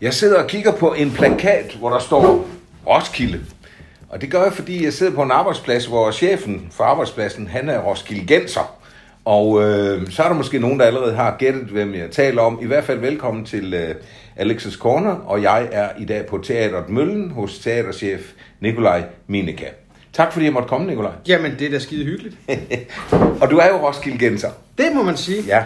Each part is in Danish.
Jeg sidder og kigger på en plakat, hvor der står Roskilde. Og det gør jeg, fordi jeg sidder på en arbejdsplads, hvor chefen for arbejdspladsen, han er Roskilde Genser. Og øh, så er der måske nogen, der allerede har gættet, hvem jeg taler om. I hvert fald velkommen til øh, Alexis Corner, og jeg er i dag på Teateret Møllen hos teaterchef Nikolaj Mineka. Tak fordi jeg måtte komme, Nikolaj. Jamen, det er da skide hyggeligt. og du er jo Roskilde Genser. Det må man sige. Ja.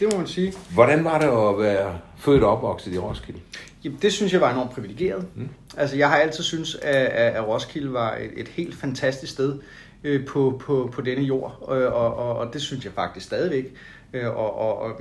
Det må man sige. Hvordan var det at være født og opvokset i Roskilde? Jamen, det synes jeg var enormt privilegeret. Mm. Altså, jeg har altid synes at, at Roskilde var et, et helt fantastisk sted øh, på, på, på denne jord, og, og, og, og det synes jeg faktisk stadigvæk. Øh, og, og, og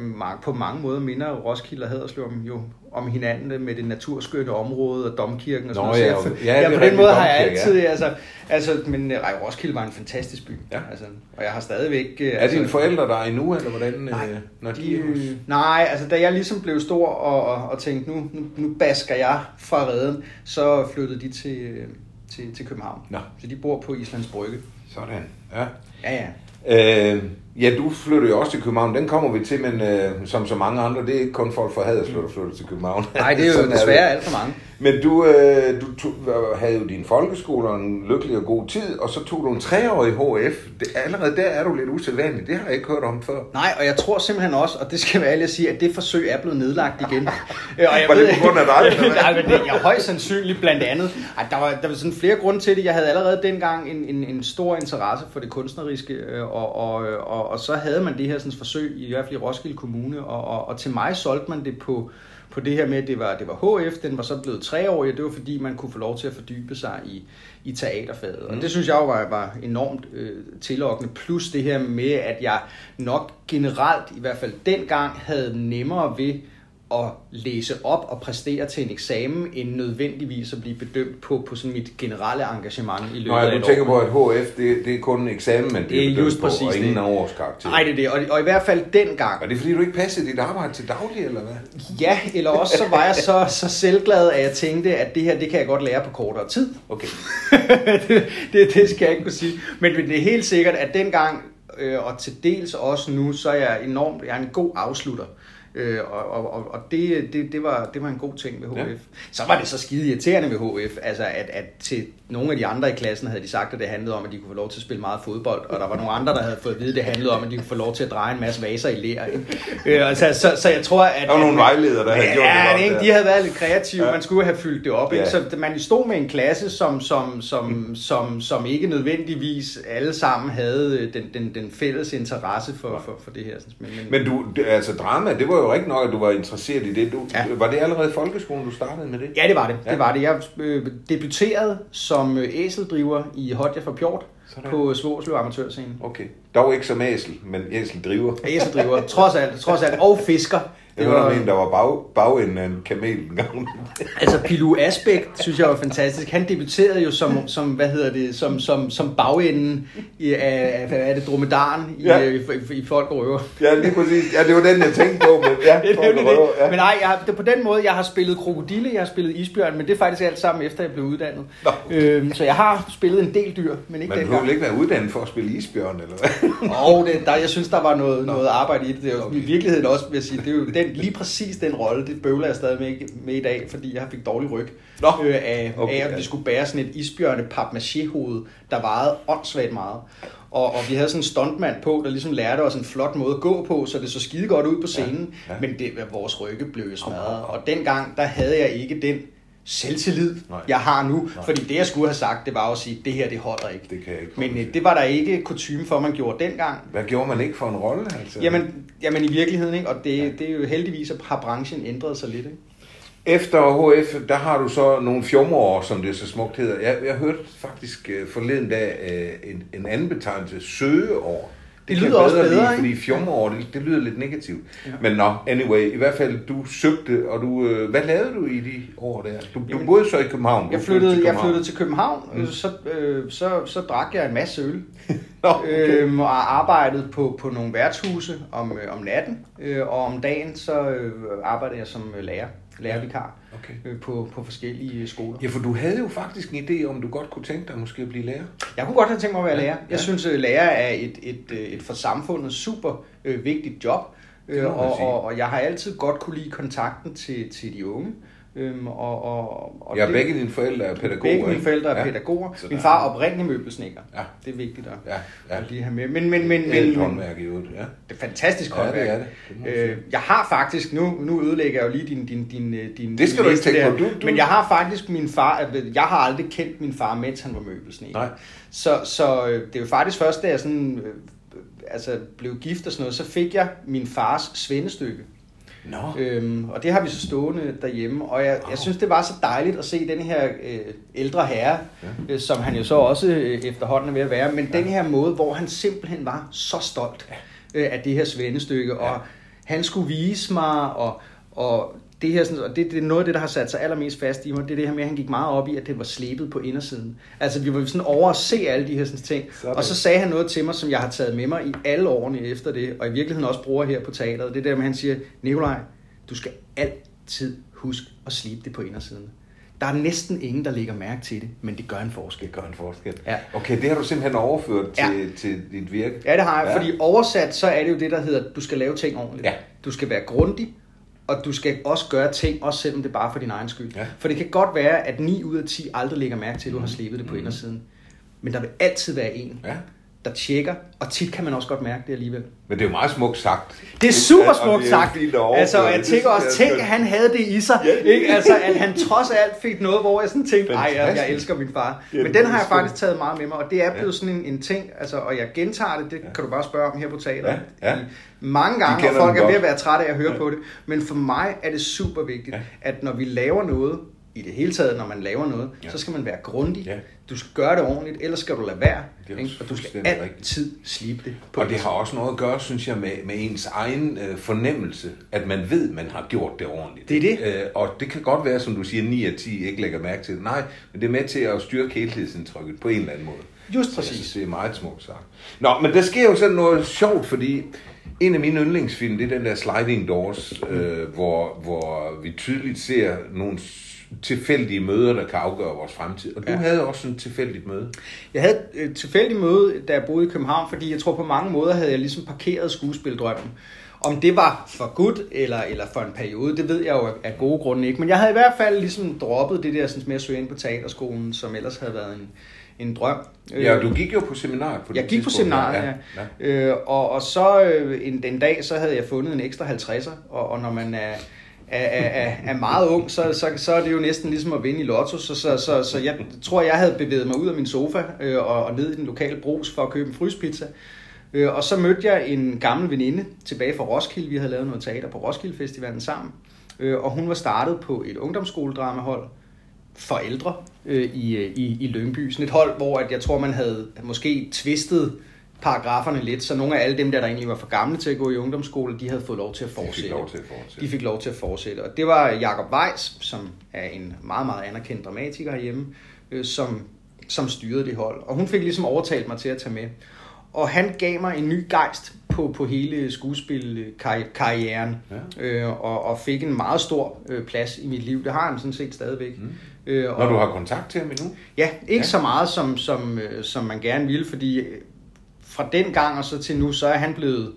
på mange måder minder Roskilde og Haderslev jo om hinanden med det naturskønne område og domkirken og sådan Nå, noget. Ja, ja, ja, på den måde har jeg altid, ja. altså, altså, men ej, Roskilde var en fantastisk by. Ja. Altså, og jeg har stadigvæk... Er altså, dine forældre der endnu, eller hvordan? Nej, øh, når de, de, øh, nej, altså da jeg ligesom blev stor og, og, og tænkte, nu, nu, nu basker jeg fra redden, så flyttede de til, øh, til, til København. Nå. Så de bor på Islands Brygge. Sådan, ja. Ja, ja. Øh, ja, du flytter jo også til København. Den kommer vi til, men øh, som så mange andre, det er ikke kun folk fra Haderslev, der flytter til København. Nej, det er jo desværre det. alt for mange. Men du, øh, du tog, havde jo din folkeskole og en lykkelig og god tid, og så tog du en treårig HF. Det, allerede der er du lidt usædvanlig. Det har jeg ikke hørt om før. Nej, og jeg tror simpelthen også, og det skal være ærlig at sige, at det forsøg er blevet nedlagt igen. Øh, og jeg Var det på grund af dig? Nej, men det er højst sandsynligt blandt andet. Ej, der, var, der var sådan flere grunde til det. Jeg havde allerede dengang en, en, en stor interesse for det kunstneriske, øh, og, og, og, og så havde man det her sådan, forsøg, i hvert fald i Roskilde Kommune, og, og, og til mig solgte man det på, på det her med, at det var, det var HF, den var så blevet treårig, og det var fordi, man kunne få lov til at fordybe sig i, i teaterfaget. Og det synes jeg jo var, var enormt øh, tillokkende. Plus det her med, at jeg nok generelt, i hvert fald dengang, havde nemmere ved at læse op og præstere til en eksamen, end nødvendigvis at blive bedømt på, på sådan mit generelle engagement i løbet Nå, af jeg et du tænker år. på, at HF, det, det er kun en eksamen, man Det er bliver bedømt på, og ingen af årskarakter. Nej, det er det. Og, og i hvert fald dengang, Er det fordi, du ikke passede dit arbejde til daglig, eller hvad? ja, eller også så var jeg så, så selvglad, at jeg tænkte, at det her, det kan jeg godt lære på kortere tid. Okay. det, det, det skal jeg ikke kunne sige. Men, men det er helt sikkert, at dengang, øh, og til dels også nu, så er jeg enormt, jeg er en god afslutter. Øh, og og, og- det, det, det, var, det var en god ting ved HF. Ja. Så var det så skide irriterende ved HF, altså at, at til nogle af de andre i klassen havde de sagt, at det handlede om, at de kunne få lov til at spille meget fodbold, og der var nogle andre, der havde fået at vide, at det handlede om, at de kunne få lov til at dreje en masse vaser i lær. Øh, altså, så, så jeg tror, at... Der var nogle vejledere, der havde gjort det ja, godt ikke? De havde været lidt kreative. Ja. Man skulle have fyldt det op. Ja. Ikke? Så man stod med en klasse, som, som, som, som, som ikke nødvendigvis alle sammen havde øh, den, den, den fælles interesse for, for, for det her. Men, men, Men du, altså drama, det var jo rigtig nok, at du var interesseret i det. Du, Ja. Var det allerede i folkeskolen, du startede med det? Ja, det var det. Ja. Det var det. Jeg øh, debuterede som øh, æseldriver i Hotja for Pjort Sådan. på Svorslev Amatørscene. Okay. Dog ikke som æsel, men æsel driver. Æseldriver, trods alt, trods alt, og fisker. Det var en, der var bag, bagenden af en kamel en gang. Altså Pilu Asbæk, synes jeg var fantastisk. Han debuterede jo som, som hvad hedder det, som, som, som bagenden i, af, af, hvad er det, dromedaren i, Ja. i, i, i Folk og Røver. ja, lige præcis. Ja, det var den, jeg tænkte på. Men, ja, Det folk nemlig røver, det. ja. Men nej, jeg har, det på den måde, jeg har spillet krokodille, jeg har spillet isbjørn, men det er faktisk alt sammen efter, jeg blev uddannet. Nå. Øhm, så jeg har spillet en del dyr, men ikke Men du dengang. vil ikke være uddannet for at spille isbjørn, eller hvad? Og det, der, jeg synes, der var noget, noget arbejde i det. det er jo, Okay. I virkeligheden også, vil jeg sige, det er jo den, lige præcis den rolle, det bøvler jeg stadig med, med i dag, fordi jeg fik dårlig ryg Nå. øh, af, Okay, af, at vi skulle bære sådan et isbjørne hoved der vejede åndssvagt meget. Og, og vi havde sådan en stuntmand på, der ligesom lærte os en flot måde at gå på, så det så skide godt ud på scenen. Ja, ja. Men det, vores rygge blev smadret. Og dengang, der havde jeg ikke den selvtillid, Nej. jeg har nu. Nej. Fordi det, jeg skulle have sagt, det var at sige, det her, det holder ikke. Det kan jeg ikke Men øh, det var der ikke kutume for, man gjorde dengang. Hvad gjorde man ikke for en rolle? Altså? Jamen, jamen i virkeligheden, ikke? og det, det er jo heldigvis, at har branchen ændret sig lidt. Ikke? Efter HF, der har du så nogle fjumreår, som det så smukt hedder. Jeg, jeg hørte faktisk øh, forleden dag øh, en, en anden betegnelse, søgeår. Det lyder også bedre lide, ikke? fordi fjumreår, det, det lyder lidt negativt. Ja. Men nå, anyway, i hvert fald, du søgte, og du, øh, hvad lavede du i de år der? Du, du Jamen, boede så i København. Jeg Du flyttede, til jeg København. flyttede til København, mm. så, øh, så, så drak jeg en masse øl. Nå, okay. øhm, og arbejdede på, på nogle værtshuse om, øh, om natten, øh, og om dagen så øh, arbejdede jeg som øh, lærer, lærervikar Okay. øh, på, på forskellige skoler. Ja, for du havde jo faktisk en idé om, du godt kunne tænke dig måske at blive lærer. Jeg kunne godt have tænkt mig at være Ja, lærer. Jeg ja. synes, at lærer er et, et, øh, et for samfundet super øh, vigtigt job. Øh, og, og, og jeg har altid godt kunne lide kontakten til, til de unge. Øhm, og, og, og Ja, det- begge dine forældre er pædagoger, Begge mine forældre er Ja. pædagoger. Så Min far er- oprindelig møbelsnedker. Ja. Det er vigtigt at, Ja, ja. at lige have med. Men, men, men, Det er et men, håndværk i øvrigt, ja. det er fantastisk Ja, det håndværk. er det. Det øh, jeg har faktisk, nu, nu ødelægger jeg jo lige din, din, din, øh, din Det skal din du ikke tænke på. Du- du- Men jeg har faktisk min far, at- jeg har aldrig kendt min far, mens han var møbelsnedker. Nej. Så, så øh, det er jo faktisk først, da jeg sådan, øh, altså blev gift og sådan noget, så fik jeg min fars svendestykke. Nå, Øhm, og det har vi så stående derhjemme, og jeg, jeg synes, det var så dejligt at se den her øh, ældre herre, ja. øh, som han jo så også øh, efterhånden er ved at være, men ja. den her måde, hvor han simpelthen var så stolt øh, af det her svendestykke, og han skulle vise mig, og, og det her, sådan, og det, det er noget af det, der har sat sig allermest fast i mig, det er det her med, at han gik meget op i, at det var slebet på indersiden. Altså, vi var sådan over at se alle de her sådan, ting, Sådan. og så sagde han noget til mig, som jeg har taget med mig i alle årene efter det, og i virkeligheden også bruger her på teateret. Det der med, at han siger, Nikolaj, du skal altid huske at slibe det på indersiden. Der er næsten ingen, der lægger mærke til det, men det gør en forskel. det gør en forskel. Ja. Okay, det har du simpelthen overført til, Ja. til dit virke. Ja, det har jeg, Ja. fordi oversat, så er det jo det, der hedder, du skal lave ting ordentligt. Ja. Du skal være grundig, og du skal også gøre ting, også selvom det er bare for din egen skyld. Ja. For det kan godt være, at 9 ud af 10 aldrig lægger mærke til, at du har slebet det på Mhm. indersiden. Men der vil altid være en, Ja. Der tjekker, og tit kan man også godt mærke det alligevel. Men det er jo meget smukt sagt. Det er super smukt sagt. Altså, jeg tænker også, tænk, at han havde det i sig. Ja, Ikke? Altså, at han trods alt fik noget, hvor jeg sådan tænkte, ej, jeg, jeg elsker min far. Ja, Men den har jeg faktisk taget meget med mig, og det er blevet Ja. sådan en, en ting, altså, og jeg gentager det, det kan du bare spørge om her på teateret. Ja, Mange gange, og folk er ved at være trætte af at høre på det. Men for mig er det super vigtigt, Ja. at når vi laver noget, i det hele taget, når man laver noget, Ja. så skal man være grundig. Ja. Du skal gøre det ordentligt, ellers skal du lade være. Det er ikke? Og du skal fuldstændig rigtigt. altid slibe det på Og det har også noget at gøre, synes jeg, med, med ens egen øh, fornemmelse, at man ved, man har gjort det ordentligt. Det er det. Øh, og det kan godt være, som du siger, 9 af 10 ikke lægger mærke til det. Nej, men det er med til at styrke helhedsindtrykket på en eller anden måde. Just Så Jeg præcis. synes, det er meget smukt sagt. Nå, men der sker jo sådan noget sjovt, fordi en af mine yndlingsfilm, det er den der Sliding Doors, øh, hvor, hvor vi tydeligt ser nogle tilfældige møder, der kan afgøre vores fremtid. Og du Ja. havde også sådan et tilfældigt møde. Jeg havde et tilfældigt møde, da jeg boede i København, fordi jeg tror på mange måder havde jeg ligesom parkeret skuespildrømmen. Om det var for godt eller, eller for en periode, det ved jeg jo af gode grunde ikke. Men jeg havde i hvert fald ligesom droppet det der sådan, med at søge ind på teaterskolen, som ellers havde været en, en drøm. Ja, du gik jo på seminar på Jeg gik på tidspunkt. seminariet, ja. ja. Øh, og, og så øh, en, en dag, så havde jeg fundet en ekstra 50'er, og, og når man er, er, er, er- er meget ung, så, så, så er det jo næsten ligesom at vinde i lotto. Så, så, så, så jeg tror, jeg havde bevæget mig ud af min sofa øh, og, og ned i den lokale brus for at købe en fryspizza. Øh, og så mødte jeg en gammel veninde tilbage fra Roskilde. Vi havde lavet noget teater på Roskilde Festivalen sammen. Øh, og hun var startet på et ungdomsskoledramahold for ældre øh, i, øh, i, i Lyngby. Sådan et hold, hvor at jeg tror, man havde måske tvistet paragraferne lidt, så nogle af alle dem, der, der egentlig var for gamle til at gå i ungdomsskole, de havde fået lov til at De fortsætte. fik lov til at fortsætte. De fik lov til at fortsætte. Og det var Jakob Weiss, som er en meget, meget anerkendt dramatiker herhjemme, øh, som, som styrede det hold. Og hun fik ligesom overtalt mig til at tage med. Og han gav mig en ny gejst på, på hele skuespilkarrieren, Ja. øh, og, og fik en meget stor øh, plads i mit liv. Det har han sådan set stadigvæk. Mm. Øh, Når du har kontakt til ham endnu? Ja, ikke Ja. så meget, som, som, øh, som man gerne ville, fordi fra den gang og så til nu, så er han blevet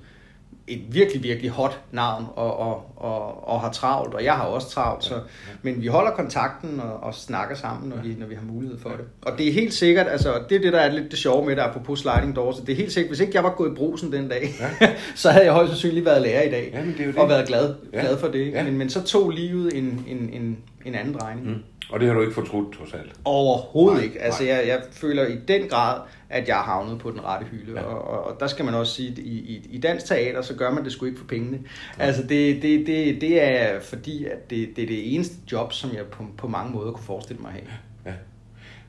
et virkelig, virkelig hot navn og, og, og, og har travlt, og jeg har også travlt, så, men vi holder kontakten og, og snakker sammen, når, vi, når vi har mulighed for det. Og det er helt sikkert, altså det er det, der er lidt det sjove med det, apropos sliding doors, det er helt sikkert, hvis ikke jeg var gået i brusen den dag, ja. så havde jeg højst sandsynligt været lærer i dag, Jamen, det er jo det. og været glad, Ja. glad for det. Ja. Ja. Men, men så tog livet en, en, en, en anden drejning. Mm. Og det har du ikke fortrudt, trods alt. Overhovedet Nej, ikke. Altså, nej. jeg, jeg føler i den grad, at jeg har havnet på den rette hylde. Ja. Ja. Og, og, og der skal man også sige, at i, i, i dansk teater, så gør man det sgu ikke for pengene. Altså, det, det, det, det er fordi, at det, det er det eneste job, som jeg på, på mange måder kunne forestille mig at have.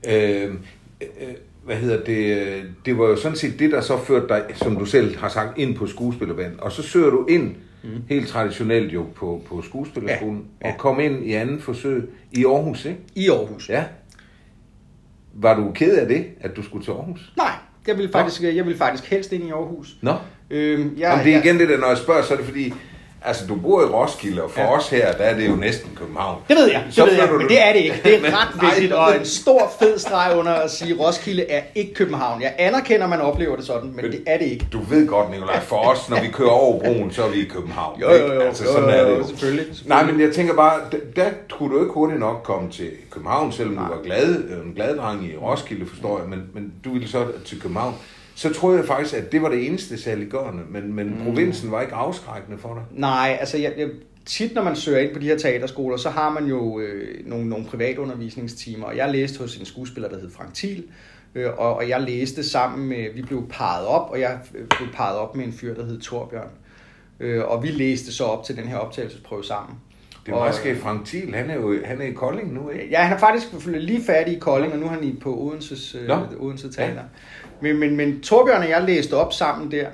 Ja. Øh, øh, hvad hedder det? Det var jo sådan set det, der så førte dig, som du selv har sagt, ind på skuespillerbanen. Og så søger du ind, mm. helt traditionelt jo, på, på skuespillerskolen, Ja, ja. og kom ind i anden forsøg i Aarhus, ikke? I Aarhus. Ja. Var du ked af det, at du skulle til Aarhus? Nej, jeg vil faktisk, jeg vil faktisk helst ind i Aarhus. Nå? Øhm, Ja, Jamen, det er igen det der, når jeg spørger, så er det fordi, Altså, du bor i Roskilde, og for ja. os her, der er det jo næsten København. Det ved jeg, det Så ved jeg, men du- det er det ikke. Det er Men- ret nej, vigtigt, men- og en stor fed streg under at sige, at Roskilde er ikke København. Jeg anerkender, at man oplever det sådan, men det er det ikke. Du ved godt, Nicolaj, for os, når vi kører over broen, så er vi i København. Jo, jo, ikke? jo, Altså, jo, sådan jo, er det jo, jo. selvfølgelig, selvfølgelig. Nej, men jeg tænker bare, der, der kunne du ikke hurtigt nok komme til København, selvom du var glad, en glad dreng i Roskilde, forstår jeg, men, men du ville så til København. Så troede jeg faktisk, at det var det eneste saliggørende, men, men Mm. provinsen var ikke afskrækkende for dig. Nej, altså jeg, jeg, tit når man søger ind på de her teaterskoler, så har man jo øh, nogle, nogle privatundervisningstimer, og jeg læste hos en skuespiller, der hed Frank Thiel, øh, og, og jeg læste sammen med, vi blev parret op, og jeg øh, blev parret op med en fyr, der hed Torbjørn. Øh, og vi læste så op til den her optagelsesprøve sammen. Det var Og- meget skægt. Frank Thiel, han er jo han er i Kolding nu, ikke? Ja, han er faktisk lige færdig i Kolding, og nu er han i på Odenses, øh, Nå. Odense Teater. Men, men, men Torbjørn og jeg læste op sammen der,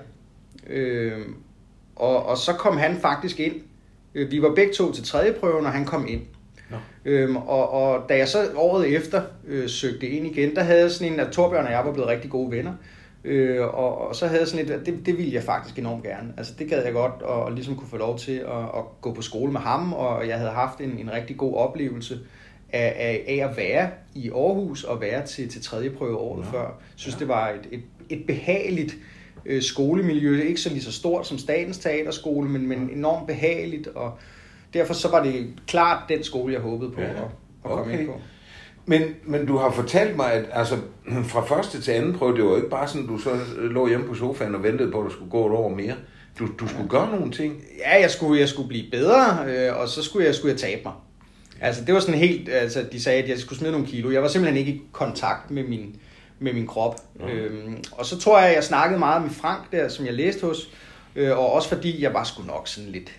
øh, og, og så kom han faktisk ind. Øh, Vi var begge to til tredje prøven, og han kom ind. Nå. Øhm, og, og da jeg så året efter øh, søgte ind igen, der havde jeg sådan en, at Torbjørn og jeg var blevet rigtig gode venner. Øh, og, og så havde jeg sådan et, at det, det ville jeg faktisk enormt gerne. Altså det gad jeg godt, og, og ligesom kunne få lov til at, at gå på skole med ham, og jeg havde haft en, en rigtig god oplevelse af, af, af at være i Aarhus og være til, til tredje prøve året Nå. før. Jeg synes, det var et, et, et behageligt øh, skolemiljø. Ikke så lige så stort som Statens Teaterskole, men, men enormt behageligt, og derfor så var det klart den skole, jeg håbede på Ja, at, at komme okay. ind på. Men, men du har fortalt mig, at altså, fra første til anden prøve, det var jo ikke bare sådan, du så lå hjemme på sofaen og ventede på, at der skulle gå et år mere. Du, du skulle gøre nogle ting. Ja, jeg skulle, jeg skulle blive bedre, øh, og så skulle jeg, skulle jeg tabe mig. Altså, det var sådan helt, altså, de sagde, at jeg skulle smide nogle kilo. Jeg var simpelthen ikke i kontakt med min, med min krop. Mhm. Øhm, og så tror jeg, at jeg snakkede meget med Frank der, som jeg læste hos, øh, og også fordi jeg var sgu nok sådan lidt...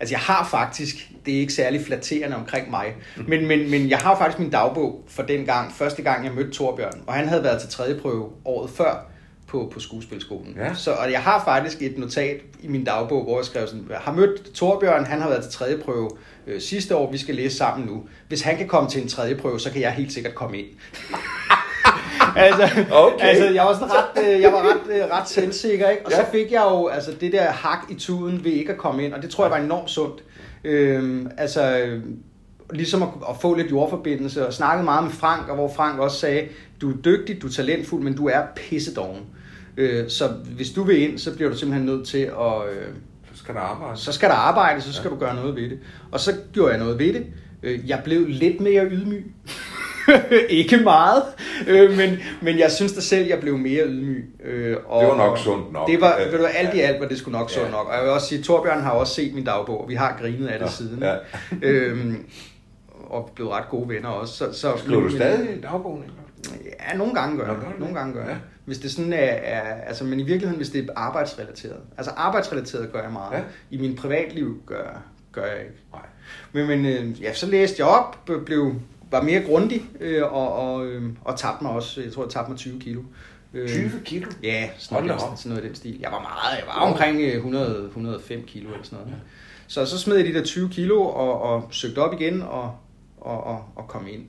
Altså, jeg har faktisk, det er ikke særlig flatterende omkring mig, men, men, men jeg har faktisk min dagbog for den gang, første gang jeg mødte Torbjørn, og han havde været til tredje prøve året før på, på skuespilskolen. Ja. Så, og jeg har faktisk et notat i min dagbog, hvor jeg skrev sådan, jeg har mødt Torbjørn, han har været til tredje prøve øh, sidste år, vi skal læse sammen nu. Hvis han kan komme til en tredje prøve, så kan jeg helt sikkert komme ind. altså, Okay. altså, jeg var, sådan ret, øh, jeg var ret, øh, ret selvsikker, ikke? og Ja. så fik jeg jo altså, det der hak i tuden ved ikke at komme ind, og det tror jeg var enormt sundt. Øhm, altså, ligesom at, at få lidt jordforbindelse, og snakkede meget med Frank, og hvor Frank også sagde, du er dygtig, du er talentfuld, men du er pissedoven. Øh, så hvis du vil ind, så bliver du simpelthen nødt til at... Øh, Så skal der arbejde. så skal der arbejde, så skal ja. du gøre noget ved det. Og så gjorde jeg noget ved det. Øh, Jeg blev lidt mere ydmyg. ikke meget, øh, men, men jeg synes da selv, jeg blev mere ydmyg. Øh, og, Det var nok sundt nok. Det var, ved du, alt i alt var det sgu nok sundt Ja. nok. Og jeg vil også sige, Torbjørn har også set min dagbog, og vi har grinet af det Ja. siden. Ja. Øhm, og blevet ret gode venner også. Så, så, Skriver du stadig dagbogen? Ja, nogle gange gør jeg. Nogle gange gør jeg. Ja. Hvis det sådan er, er, altså, men i virkeligheden, hvis det er arbejdsrelateret. Altså arbejdsrelateret gør jeg meget. Ja. I min privatliv gør, gør jeg ikke. Nej. Men, men øh, ja, så læste jeg op, blev, var mere grundig, øh, og, og, øh, og tabte mig også, jeg tror, jeg tabte mig 20 kilo. Øh, 20 kilo? Ja, sådan noget, sådan noget i den stil. Jeg var meget, jeg var omkring øh, 100, 105 kilo eller sådan noget. Så så smed jeg de der 20 kilo og, og søgte op igen og, og, og, og kom ind.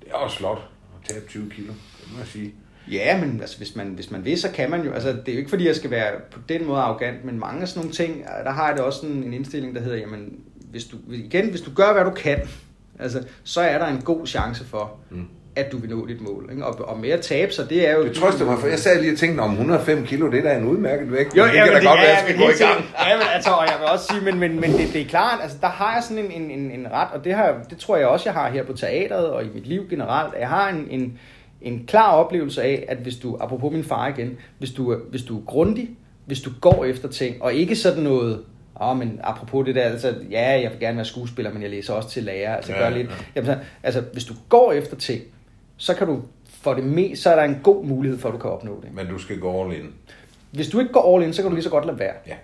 Det er også flot tabe 20 kilo, det må jeg sige. Ja, men altså, hvis, man, hvis man vil, så kan man jo. Altså, det er jo ikke, fordi jeg skal være på den måde arrogant, men mange af sådan nogle ting, øh, der har jeg det også en indstilling, der hedder, jamen, hvis du, igen, hvis du gør, hvad du kan, altså, så er der en god chance for, Mm. At du vil nå dit mål. Ikke? Og, og med at tabe sig, det er jo... Det trøster mig, for jeg sad lige og tænkte, om 105 kilo, det er da en udmærket vægt. Jo, men det kan da godt være, ja, at jeg skal gå i gang. Ja, men altså, og jeg vil også sige, men, men, men det, det er klart, altså, der har jeg sådan en, en, en, en ret, og det, har, det tror jeg også, jeg har her på teateret og i mit liv generelt, at jeg har en, en, en klar oplevelse af, at hvis du, apropos min far igen, hvis du, hvis du er grundig, hvis du går efter ting, og ikke sådan noget, Åh, oh, men apropos det der, altså, ja, jeg vil gerne være skuespiller, men jeg læser også til lærer, altså Ja, gør lidt. ja. Jamen, så- altså, hvis du går efter ting, så kan du, for det mest, så er der en god mulighed for, at du kan opnå det. Men du skal gå all in. Hvis du ikke går all in, så kan du lige så godt lade være. Ja,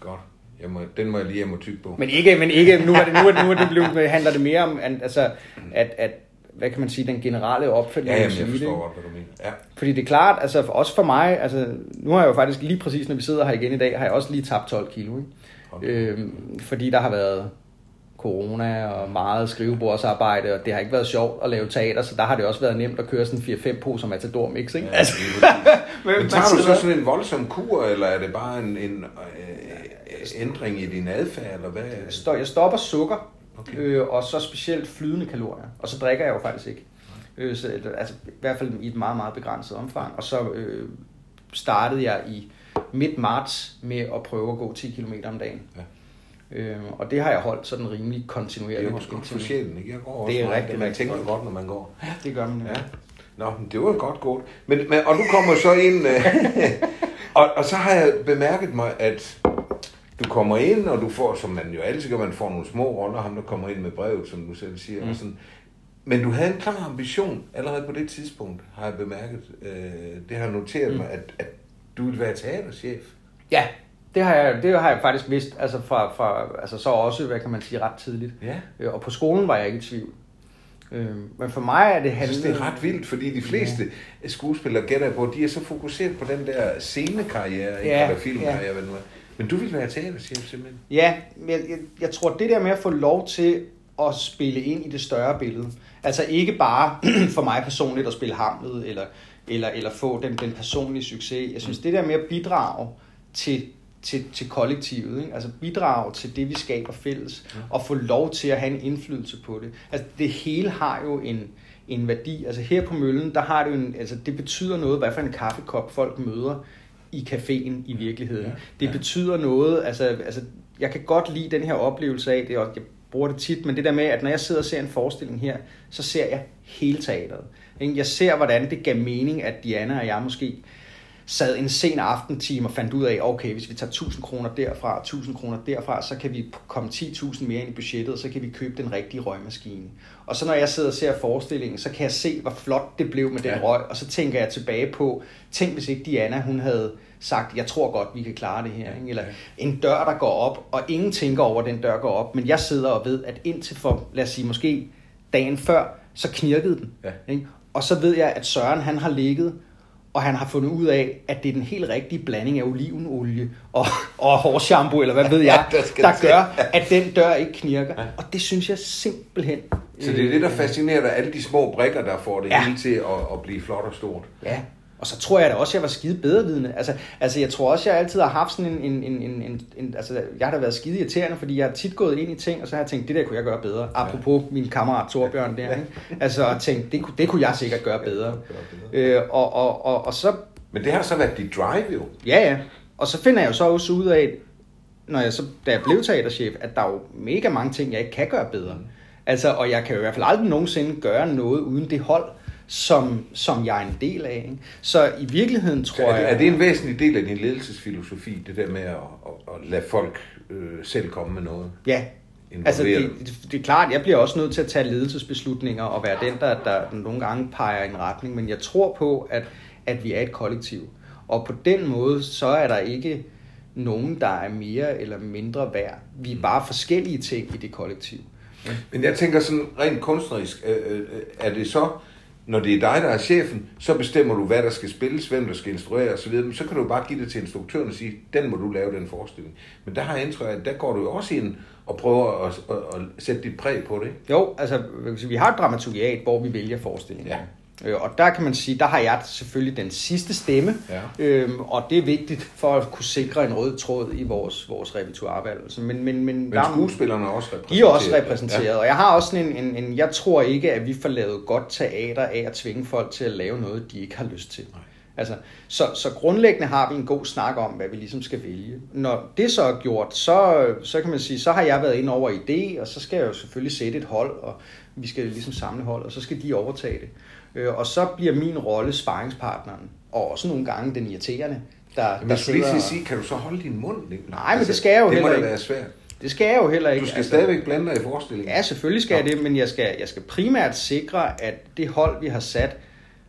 godt. Jeg må, den må jeg lige hjem og tykke på. Men ikke, men ikke nu er det, nu er det, nu er det blevet, handler det mere om, at- altså, at, at, hvad kan man sige, den generelle opfølgning. ja, jamen, jeg forstår godt, hvad du mener. Ja. Fordi det er klart, altså for, også for mig, altså nu har jeg jo faktisk lige præcis, når vi sidder her igen i dag, har jeg også lige tabt 12 kilo. Ikke? Okay. Øhm, fordi der har været corona og meget skrivebordsarbejde, og det har ikke været sjovt at lave teater, så der har det også været nemt at køre sådan 4-5 poser Matador Mix, ikke? Ja, altså, men Men tager du så sådan en voldsom kur, eller er det bare en, en, øh, ændring i din adfærd, eller hvad? Jeg stopper sukker, okay. øh, og så specielt flydende kalorier. Og så drikker jeg jo faktisk ikke. Øh, så, altså, I hvert fald i et meget, meget begrænset omfang. Og så øh, startede jeg i midt marts med at prøve at gå 10 km om dagen. Ja. Øh, og det har jeg holdt sådan rimelig kontinuerligt. Det er måske godt for indtil- sjælen, ikke? Jeg går også Det er meget, rigtig, man tænker godt. godt, når man går. Ja, det gør man. Ja. Nå, men det var godt gået. Men, men, og du kommer så ind, øh, og, og så har jeg bemærket mig, at du kommer ind, og du får, som man jo altid gør, man får nogle små roller, ham der kommer ind med brevet, som du selv siger. Mm. Og sådan. Men du havde en klar ambition allerede på det tidspunkt, har jeg bemærket. Øh, det har jeg noteret mm. mig, at, at du ville være teaterchef. ja, det har, jeg, det har jeg faktisk vidst, altså, fra, fra, altså så også, hvad kan man sige, ret tidligt. Ja. Øh, Og på skolen var jeg ikke i tvivl. Øh, Men for mig er det Jeg synes, det handlet... er ret vildt, fordi de fleste ja. skuespillere gætter på, de er så fokuseret på den der scenekarriere? Ja, eller filmkarriere, ja. hvad nu er. Men du vil være teaterchef simpelthen. Ja, men jeg, jeg, jeg tror, det der med at få lov til at spille ind i det større billede, altså ikke bare for mig personligt at spille Hamlet, eller, eller, eller få den, den personlige succes. Jeg synes, det der med at bidrage til, til, til kollektivet, ikke? altså bidrage til det, vi skaber fælles, og få lov til at have en indflydelse på det. Altså det hele har jo en, en værdi. Altså her på Møllen, der har det jo en, altså det betyder noget, hvad for en kaffekop folk møder i caféen i virkeligheden. Ja, Ja, det betyder noget, altså, altså jeg kan godt lide den her oplevelse af det, og jeg bruger det tit, men det der med, at når jeg sidder og ser en forestilling her, så ser jeg hele teateret. Ikke? Jeg ser, hvordan det gav mening, at Diana og jeg måske sad en sen aftentime og fandt ud af, okay, hvis vi tager 1000 kroner derfra, 1000 kroner derfra, så kan vi komme 10.000 mere ind i budgettet, og så kan vi købe den rigtige røgmaskine. Og så når jeg sidder og ser forestillingen, så kan jeg se, hvor flot det blev med den Ja. røg, og så tænker jeg tilbage på, tænk hvis ikke Diana, hun havde sagt, jeg tror godt, vi kan klare det her. Ikke? Eller en dør, der går op, og ingen tænker over, at den dør går op, men jeg sidder og ved, at indtil for, lad os sige, måske dagen før, så knirkede den. Ja. Ikke? Og så ved jeg, at Søren han har ligget, og han har fundet ud af, at det er den helt rigtige blanding af olivenolie og, og hårshampoo, eller hvad ved jeg, Ja, der gør, at den dør ikke knirker. Og det synes jeg simpelthen... Så det er det, der fascinerer dig, alle de små brikker, der får det ja. hele til at, at blive flot og stort. Ja, og så tror jeg da også, at jeg var skide bedrevidende. Altså, altså jeg tror også, jeg altid har haft sådan en, en, en, en, en. Altså, jeg har da været skide irriterende, fordi jeg har tit gået ind i ting, og så har jeg tænkt, det der kunne jeg gøre bedre. Apropos min kammerat Torbjørn der, ikke? Altså, og tænkt, det, kunne- det kunne jeg sikkert gøre bedre. Øh, og, og, og, og så Men det har så været dit drive jo. Ja, ja. Og så finder jeg jo så også ud af, når jeg så, da jeg blev teaterchef, at der er jo mega mange ting, jeg ikke kan gøre bedre. Altså, og jeg kan jo i hvert fald aldrig nogensinde gøre noget uden det hold, som, som jeg er en del af. Ikke? Så i virkeligheden tror Er, jeg... det- er det en væsentlig del af din ledelsesfilosofi, det der med at, at, at lade folk øh, selv komme med noget? Ja, altså det, det, det er klart, jeg bliver også nødt til at tage ledelsesbeslutninger og være den, der, der nogle gange peger i en retning, men jeg tror på, at, at vi er et kollektiv. Og på den måde, så er der ikke nogen, der er mere eller mindre værd. Vi er bare forskellige ting i det kollektiv. Men jeg tænker sådan rent kunstnerisk, øh, øh, er det så, når det er dig, der er chefen, så bestemmer du, hvad der skal spilles, hvem der skal instruere osv., men så kan du bare give det til instruktøren og sige, den må du lave den forestilling. Men der har jeg indtryk at der går du jo også ind og prøver at, at, at sætte dit præg på det. Jo, altså vi har et dramaturgiat, hvor vi vælger forestillingen. Ja. Øh, Og der kan man sige, der har jeg selvfølgelig den sidste stemme, Ja. øhm, og det er vigtigt for at kunne sikre en rød tråd i vores, vores repertoirevalg. Men, men, men, Men der- skuespillerne er også repræsenteret. de er også repræsenteret, ja. og jeg har også sådan en, en, en, jeg tror ikke, at vi får lavet godt teater af at tvinge folk til at lave noget, de ikke har lyst til. Nej. Altså, så, så grundlæggende har vi en god snak om, hvad vi ligesom skal vælge. Når det så er gjort, så, så kan man sige, så har jeg været inde over idé, og så skal jeg jo selvfølgelig sætte et hold, og vi skal ligesom samle hold, og så skal de overtage det. Øh, Og så bliver min rolle sparringspartneren, og også nogle gange den irriterende, der, Men der jeg skulle lige sige, kan du så holde din mund? Ikke? Nej, men det skal jeg jo Det må heller da ikke. være svært. Det skal jeg jo heller ikke. Du skal altså. stadigvæk blande dig i forestillingen. Ja, selvfølgelig skal jeg det, men jeg skal, jeg skal primært sikre, at det hold, vi har sat,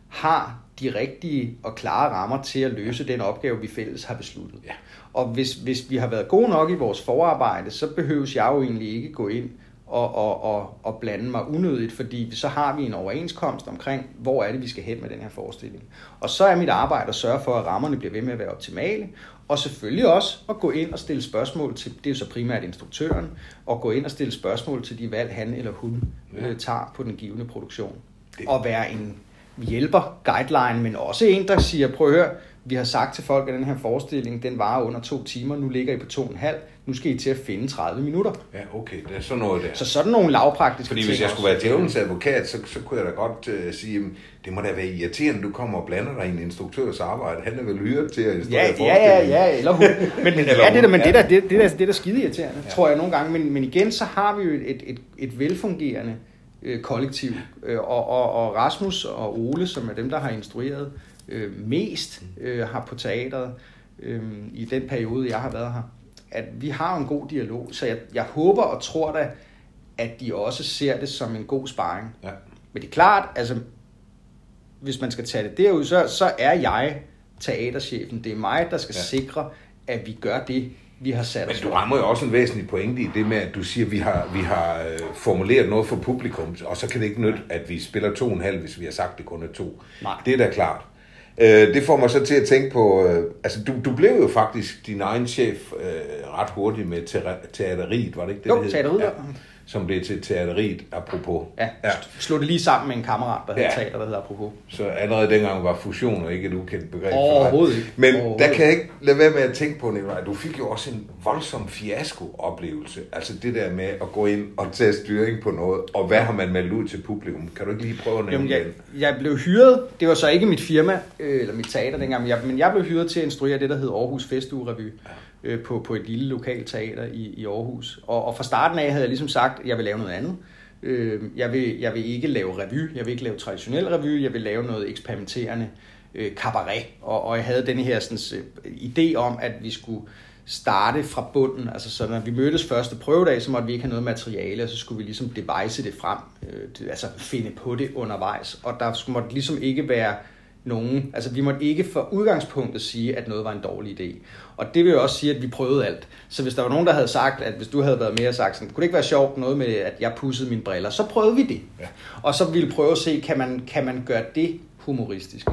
har de rigtige og klare rammer til at løse den opgave, vi fælles har besluttet. Ja. Og hvis, hvis vi har været gode nok i vores forarbejde, så behøves jeg jo egentlig ikke gå ind og, og, og, og blande mig unødigt, fordi så har vi en overenskomst omkring, hvor er det, vi skal hen med den her forestilling. Og så er mit arbejde at sørge for, at rammerne bliver ved med at være optimale, og selvfølgelig også at gå ind og stille spørgsmål til, det er jo så primært instruktøren, og gå ind og stille spørgsmål til de valg, han eller hun Ja. øh, tager på den givende produktion. Det- Og være en hjælper, guideline, men også en, der siger, prøv at høre, Vi har sagt til folk, at den her forestilling, den varer under to timer. Nu ligger I på to og en halv. Nu skal I til at finde 30 minutter. Ja, okay, det er sådan noget der. Så sådan nogle lavpraktiske Fordi ting hvis jeg også. skulle være djævelens advokat, så, så kunne jeg da godt uh, sige, jamen, det må da være irriterende, du kommer og blander dig i en instruktørs arbejde. Han er vel hyret til at instruere Ja, ja, ja, ja, eller hun. Men, men, ja, det, der, men det, der, det, det, der, det der skide irriterende, ja. tror jeg nogle gange. Men, men igen, så har vi jo et, et, et velfungerende øh, kollektiv. Øh, og, og, og Rasmus og Ole, som er dem, der har instrueret øh, mest øh, har på teateret øh, i den periode, jeg har været her, at vi har en god dialog. Så jeg, jeg håber og tror da, at de også ser det som en god sparring. Ja. Men det er klart, altså, hvis man skal tage det derud, så, så er jeg teaterchefen. Det er mig, der skal Ja. sikre, at vi gør det, vi har sat Men du rammer jo også en væsentlig pointe i det med, at du siger, at vi har, vi har øh, formuleret noget for publikum, og så kan det ikke nytte, at vi spiller to og en halv, hvis vi har sagt, det kun er to. Nej. Det er da klart. Øh, det får mig så til at tænke på, øh, altså du, du blev jo faktisk din egen chef øh, ret hurtigt med teater- teateriet, var det ikke det, Jo, det hed? Teateriet, ja. Ja. Som blev til teateriet, apropos. Ja, ja. ja. slå det lige sammen med en kammerat, der hedder Ja. ja. teater, der hedder apropos. Så allerede dengang var fusion og ikke et ukendt begreb. for dig. Overhovedet ikke. Men Overhovedet der kan jeg ikke lade være med at tænke på, Nicolaj, du fik jo også en voldsom fiasko-oplevelse. Altså det der med at gå ind og tage styring på noget, og hvad har man meldt ud til publikum? Kan du ikke lige prøve at nævne Jamen, jeg, jeg blev hyret, det var så ikke mit firma, øh, eller mit teater dengang, men jeg, men jeg blev hyret til at instruere det, der hed Aarhus Festugerevy, øh, på, på et lille lokalt teater i, i Aarhus. Og, og fra starten af havde jeg ligesom sagt, at jeg vil lave noget andet. Øh, jeg, vil, jeg vil ikke lave revy, jeg vil ikke lave traditionel revy, jeg vil lave noget eksperimenterende øh, cabaret. Og, og jeg havde den her sådan, idé om, at vi skulle starte fra bunden, altså så når vi mødtes første prøvedag, så måtte vi ikke have noget materiale, og så skulle vi ligesom devise det frem, øh, det, altså finde på det undervejs, og der skulle- måtte ligesom ikke være nogen, altså vi måtte ikke for udgangspunktet sige, at noget var en dårlig idé. Og det vil jo også sige, at vi prøvede alt. Så hvis der var nogen, der havde sagt, at hvis du havde været mere sagt sådan, kunne det ikke være sjovt noget med, at jeg pussede mine briller, så prøvede vi det. Ja. Og så ville vi prøve at se, kan man, kan man gøre det humoristisk.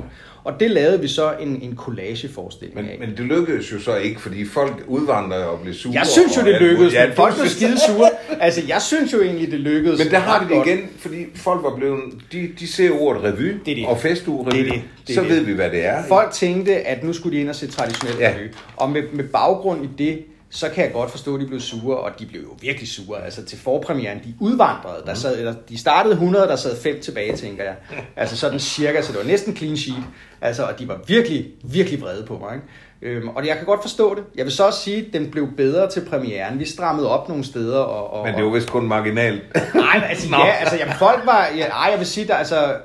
Og det lavede vi så en, en collageforestilling Men, af. men det lykkedes jo så ikke, fordi folk udvandrede og blev sure. Jeg synes jo, det lykkedes, Ja, men folk blev skide sure. Altså, jeg synes jo egentlig, det lykkedes. Men der har vi det godt. igen, fordi folk var blevet, de, de ser ordet revy Det det. og festugerevy, Det det. Det så det. ved vi, hvad det er. Folk tænkte, at nu skulle de ind og se traditionel Ja. ja. revy. Og med, med baggrund i det, så kan jeg godt forstå, at de blev sure, og de blev jo virkelig sure. Altså til forpremieren, de udvandrede. Der sad, eller, de startede 100, der sad fem tilbage, tænker jeg. Altså sådan cirka, så det var næsten clean sheet. Altså, og de var virkelig, virkelig vrede på mig. Ikke? Øhm, og jeg kan godt forstå det. Jeg vil så også sige, at den blev bedre til premieren. Vi strammede op nogle steder. Og, og, Men det var vist kun marginalt. Nej, altså, Nå. ja, altså, jamen, folk var... Ja, ej, jeg vil sige, der, altså...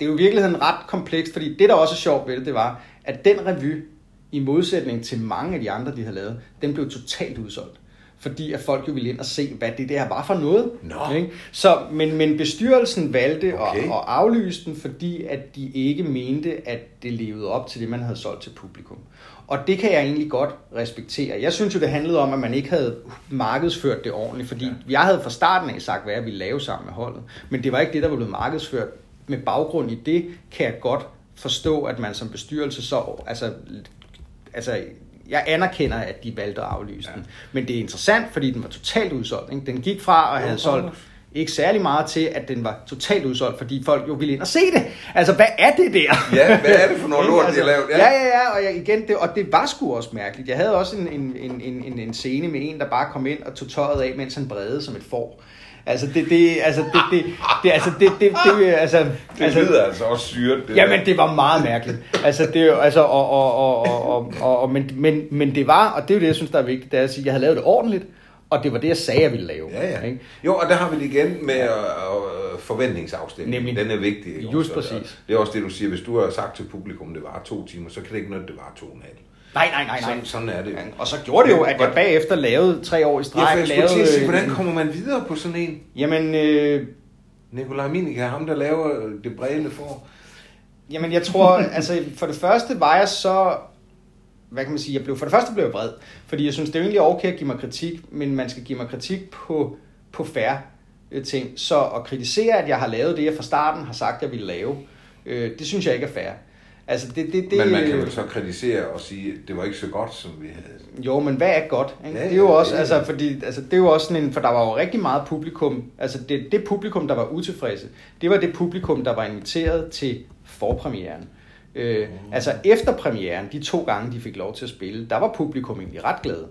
Det er jo i virkeligheden ret komplekst, fordi det, der også er sjovt ved det, det var, at den revy, i modsætning til mange af de andre, de har lavet, den blev totalt udsolgt. Fordi at folk jo ville ind og se, hvad det der var for noget. Nå. Ikke? Så, men, men bestyrelsen valgte okay. at, at aflyse den, fordi at de ikke mente, at det levede op til det, man havde solgt til publikum. Og det kan jeg egentlig godt respektere. Jeg synes jo, det handlede om, at man ikke havde markedsført det ordentligt, fordi ja. jeg havde fra starten af sagt, hvad jeg ville lave sammen med holdet. Men det var ikke det, der var blevet markedsført. Med baggrund i det, kan jeg godt forstå, at man som bestyrelse så... Altså, altså jeg anerkender, at de valgte at aflyse ja. den. Men det er interessant, fordi den var totalt udsolgt. Ikke? Den gik fra at have solgt ikke særlig meget til, at den var totalt udsolgt, fordi folk jo ville ind og se det. Altså, hvad er det der? Ja, hvad er det for noget lort, de har lavet? Ja, ja, ja, og jeg, igen, det, og det var sgu også mærkeligt. Jeg havde også en, en, en, en, en, en scene med en, der bare kom ind og tog tøjet af, mens han bredede som et får. Altså, det, det, altså, det, det, det, altså, det, det, det, altså, Det altså, lyder altså også syret. Det Jamen, der. det var meget mærkeligt. Altså, det altså, og, og, og, og, og, og, men, men, men det var, og det er jo det, jeg synes, der er vigtigt, det er at sige, jeg havde lavet det ordentligt, og det var det, jeg sagde, jeg ville lave. Ja, ja. Ikke? Jo, og der har vi det igen med uh, forventningsafstemning. Nemlig. Den er vigtig. ikke? Just Også, præcis. Det er også det, du siger. Hvis du har sagt til publikum, det var to timer, så kan det ikke nytte, det var to og en halv. Nej, nej, nej, nej. Sådan, sådan er det. Ja, Og så gjorde det jo, at jeg bagefter lavede tre år i Ja, streg. for jeg skulle til at sige, øh, hvordan kommer man videre på sådan en? Jamen, øh, Nikolaj Minika, ham der laver det brede for. Jamen, jeg tror, altså for det første var jeg så, hvad kan man sige, jeg blev, for det første blev jeg vred, fordi jeg synes, det er jo egentlig okay at give mig kritik, men man skal give mig kritik på, på færre ting. Så at kritisere, at jeg har lavet det, jeg fra starten har sagt, jeg ville lave, øh, det synes jeg ikke er fair. Altså, det, det, det, Men man kan jo så kritisere og sige, at det var ikke så godt, som vi havde. Jo, men hvad er godt? Ikke? Ja, det er jo ja, også, det er- altså, fordi, altså, det er jo også sådan en, for der var jo rigtig meget publikum, altså det, det publikum, der var utilfredse, det var det publikum, der var inviteret til forpremieren. Øh, altså efter premieren, de to gange, de fik lov til at spille, der var publikum egentlig ret glade.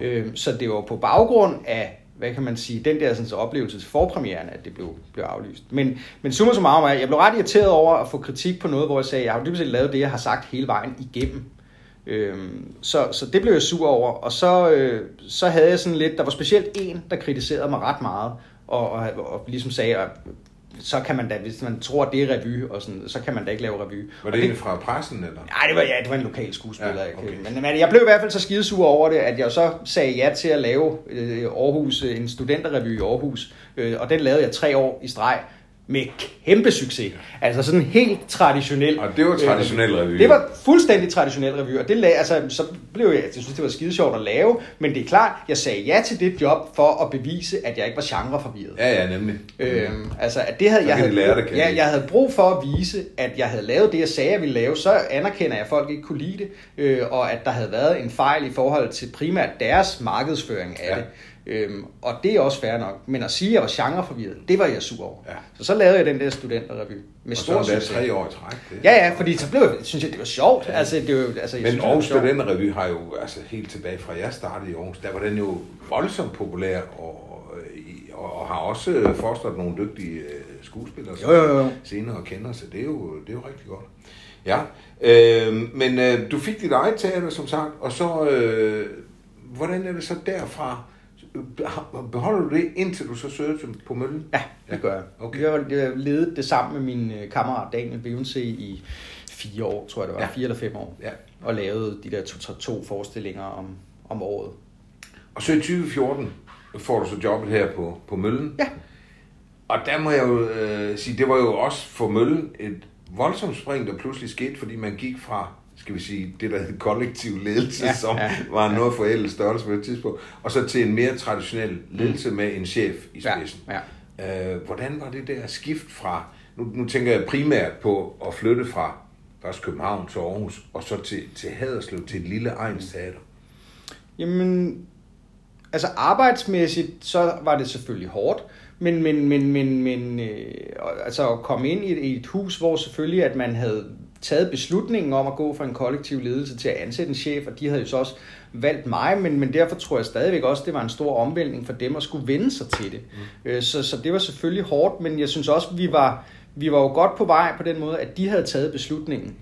Øh, så det var på baggrund af, hvad kan man sige, den der sådan, så oplevelse forpremieren, at det blev, blev aflyst. Men, men summa summarum er, jeg blev ret irriteret over at få kritik på noget, hvor jeg sagde, jeg har dybest set lavet det, jeg har sagt hele vejen igennem. Øhm, så, så det blev jeg sur over, og så, øh, så havde jeg sådan lidt, der var specielt en, der kritiserede mig ret meget, og, og, og ligesom sagde, at så kan man da, hvis man tror, det er revy, og sådan, så kan man da ikke lave revy. Var det, det fra pressen, eller? Nej, det var, ja, det var en lokal skuespiller. Ja, okay. men, men jeg blev i hvert fald så skidesur over det, at jeg så sagde ja til at lave øh, Aarhus, en studenterrevy i Aarhus, øh, og den lavede jeg tre år i streg med kæmpe succes. Altså sådan helt traditionel. Og det var traditionel øh, revy. Det var fuldstændig traditionel revy, og det lag, altså, så blev jeg, jeg synes, det var skide sjovt at lave, men det er klart, jeg sagde ja til det job for at bevise, at jeg ikke var genreforvirret. Ja, ja, nemlig. Øhm, altså, at det havde, Så jeg, havde, de lære det, ja, jeg havde brug for at vise, at jeg havde lavet det, jeg sagde, jeg ville lave, så anerkender jeg, at folk ikke kunne lide det, øh, og at der havde været en fejl i forhold til primært deres markedsføring af Ja. det. Øhm, og det er også fair nok. Men at sige, at jeg var genreforvirret, det var jeg sur over. Ja. Så så lavede jeg den der studenterrevy med Og så stor været succes. tre år i træk. Det. Ja, ja, fordi så blev jeg, synes jeg, det var sjovt. Altså, det var, altså, jeg Men synes, var Aarhus. Studenterrevy har jo, altså helt tilbage fra jeg startede i Aarhus, der var den jo voldsomt populær, og, og, og har også fostret nogle dygtige øh, skuespillere, som Jo, jo, jo. senere kender, så det er jo, det er jo rigtig godt. Ja, øh, men øh, du fik dit eget teater, som sagt, og så, øh, hvordan er det så derfra? Beholder du det, indtil du så søger på møllen? Ja, det gør jeg. Okay. Jeg har ledet det sammen med min øh, kammerat Daniel Beyoncé i fire år, tror jeg det var. Ja. Ja. Fire eller fem år. Ja. Og lavede de der to, to, to forestillinger om, om året. Og så i 2014 får du så jobbet her på, på Møllen. Ja. Og der må jeg jo øh, sige, det var jo også for Møllen et voldsomt spring, der pludselig skete, fordi man gik fra, skal vi sige, det der hed kollektiv ledelse, ja, Ja, som ja, ja, var noget forældet størrelse på et tidspunkt, og så til en mere traditionel ledelse med en chef i Ja, spidsen. ja. Øh, hvordan var det der skift fra, nu, nu tænker jeg primært på at flytte fra først København til Aarhus, og så til, til Haderslev, til et lille egensteater. Jamen, altså arbejdsmæssigt, så var det selvfølgelig hårdt, men, men, men, men, men øh, altså at komme ind i et, i et hus, hvor selvfølgelig, at man havde taget beslutningen om at gå fra en kollektiv ledelse til at ansætte en chef, og de havde jo så også valgt mig, men, men derfor tror jeg stadigvæk også, det var en stor omvæltning for dem at skulle vende sig til det. Mm. Øh, så, så det var selvfølgelig hårdt, men jeg synes også, vi var, vi var jo godt på vej på den måde, at de havde taget beslutningen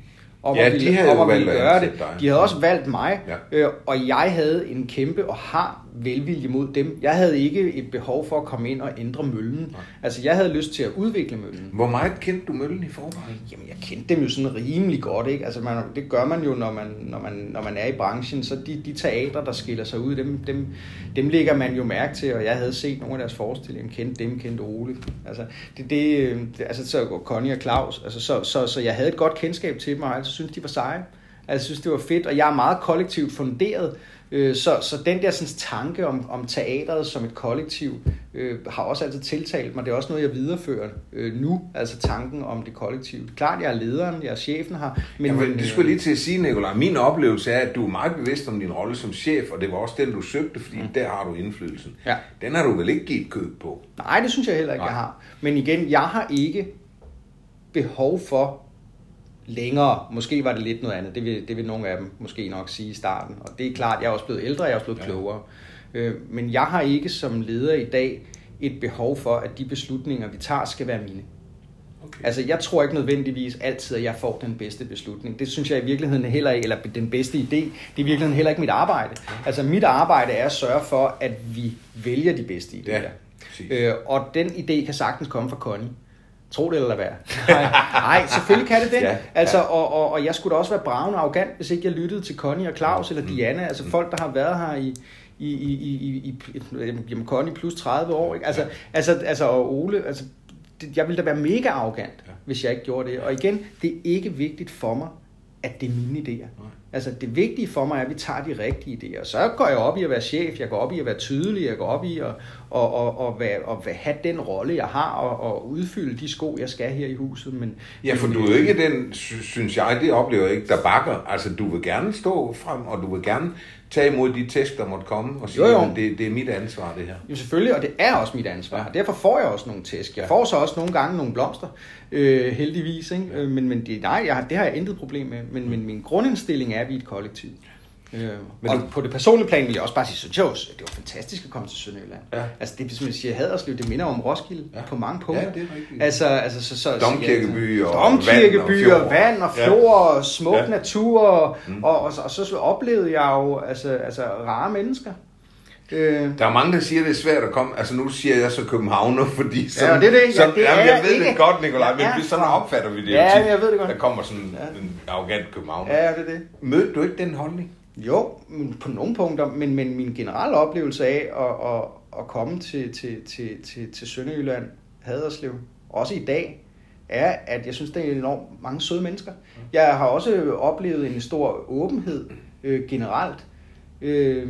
om Ja, at de ville, havde om at ville gøre det. dig. De havde også valgt mig, Ja. øh, og jeg havde en kæmpe og har velvilje mod dem. Jeg havde ikke et behov for at komme ind og ændre møllen. Nej. Altså, jeg havde lyst til at udvikle møllen. Hvor meget kendte du Møllen i forvejen? Jamen, jeg kendte dem jo sådan rimelig godt, ikke? Altså, man, det gør man jo, når man, når man, når man er i branchen. Så de, de teatre, der skiller sig ud, dem, dem, dem lægger man jo mærke til, og jeg havde set nogle af deres forestillinger, kendte dem, kendte Ole. Altså, det, det, øh, altså så Connie og Claus. Altså, så, så, så jeg havde et godt kendskab til dem, og jeg altid synes de var seje. Altså, jeg synes, det var fedt, og jeg er meget kollektivt funderet, øh, så, så den der sådan, tanke om, om teateret som et kollektiv øh, har også altid tiltalt mig. Det er også noget, jeg viderefører øh, nu, altså tanken om det kollektive. Klart, jeg er lederen, jeg er chefen her. Men, Men, Jamen, det skulle jeg lige til at sige, Nicolaj. Min oplevelse er, at du er meget bevidst om din rolle som chef, og det var også den, du søgte, fordi mm. der har du indflydelsen. Ja. Den har du vel ikke givet køb på? Nej, det synes jeg heller ikke, Nej. jeg har. Men igen, jeg har ikke behov for længere. Måske var det lidt noget andet. Det vil, det vil nogle af dem måske nok sige i starten. Og det er klart, jeg er også blevet ældre, jeg er også blevet Ja. klogere. Øh, men jeg har ikke som leder i dag et behov for, at de beslutninger, vi tager, skal være mine. Okay. Altså, jeg tror ikke nødvendigvis altid, at jeg får den bedste beslutning. Det synes jeg i virkeligheden heller ikke, eller den bedste idé, det er i virkeligheden heller ikke mit arbejde. Altså, mit arbejde er at sørge for, at vi vælger de bedste idéer. Ja, præcis. øh, og den idé kan sagtens komme fra Connie. Tro det eller lad være. Nej, nej, selvfølgelig kan det det. Ja, Ja, altså, og, og, og jeg skulle da også være bravende arrogant, hvis ikke jeg lyttede til Connie og Claus eller Mm. Diana. Altså folk, der har været her i, i, i, i, i, i jamen, Connie plus 30 år. Ikke? Altså, Ja. altså, altså, og Ole, altså, det, jeg ville da være mega arrogant, Ja. ja. hvis jeg ikke gjorde det. Og igen, det er ikke vigtigt for mig, at det er mine idéer. Nej. Altså det vigtige for mig er, at vi tager de rigtige idéer. Så går jeg op i at være chef, jeg går op i at være tydelig, jeg går op i at, og, og, og, og være, have den rolle, jeg har, og, og udfylde de sko, jeg skal her i huset. Men, Ja, for men, du er jo ikke den, sy- synes jeg, det oplever jeg ikke, der bakker. Altså, du vil gerne stå frem, og du vil gerne tage imod de tæsk, der måtte komme, og sige, Jo, jo. at det, det er mit ansvar, det her. Jo, selvfølgelig, og det er også mit ansvar. Derfor får jeg også nogle tæsk. Jeg får så også nogle gange nogle blomster, øh, heldigvis. Ikke? Øh, Men, men det, nej, jeg, har- det har jeg intet problem med. Men, men min grundindstilling er, at vi er et kollektiv. Øh, Men og du- på det personlige plan vil jeg også bare sige, synes jeg det var fantastisk at komme til Sønderjylland. Ja. Altså det, som jeg siger, Haderslev, det minder om Roskilde Ja. ja. på mange punkter. Ja, det er rigtigt. Altså, altså så, så, Domkirkeby og Domkirkeby og og vand og fjord og smuk Ja. ja. natur. Og, mm. og, og, så, og så oplevede jeg jo altså, altså rare mennesker. Øh, Der er mange, der siger, at det er svært at komme. Altså nu siger jeg så københavner, fordi sådan, Ja, det er det. Ja, sådan, det er jamen, jeg ved ikke. det godt, Nikolaj, men Ja, vi, sådan opfatter vi det Ja, tit. jeg ved det godt. Der kommer sådan Ja. en arrogant københavner. ja, det er det. Mødte du ikke den holdning? Jo, på nogle punkter, men, men min generelle oplevelse af at, at, at komme til, til, til, til, til Sønderjylland, Haderslev, også i dag, er, at jeg synes, det er enormt mange søde mennesker. Jeg har også oplevet en stor åbenhed øh, generelt, øh,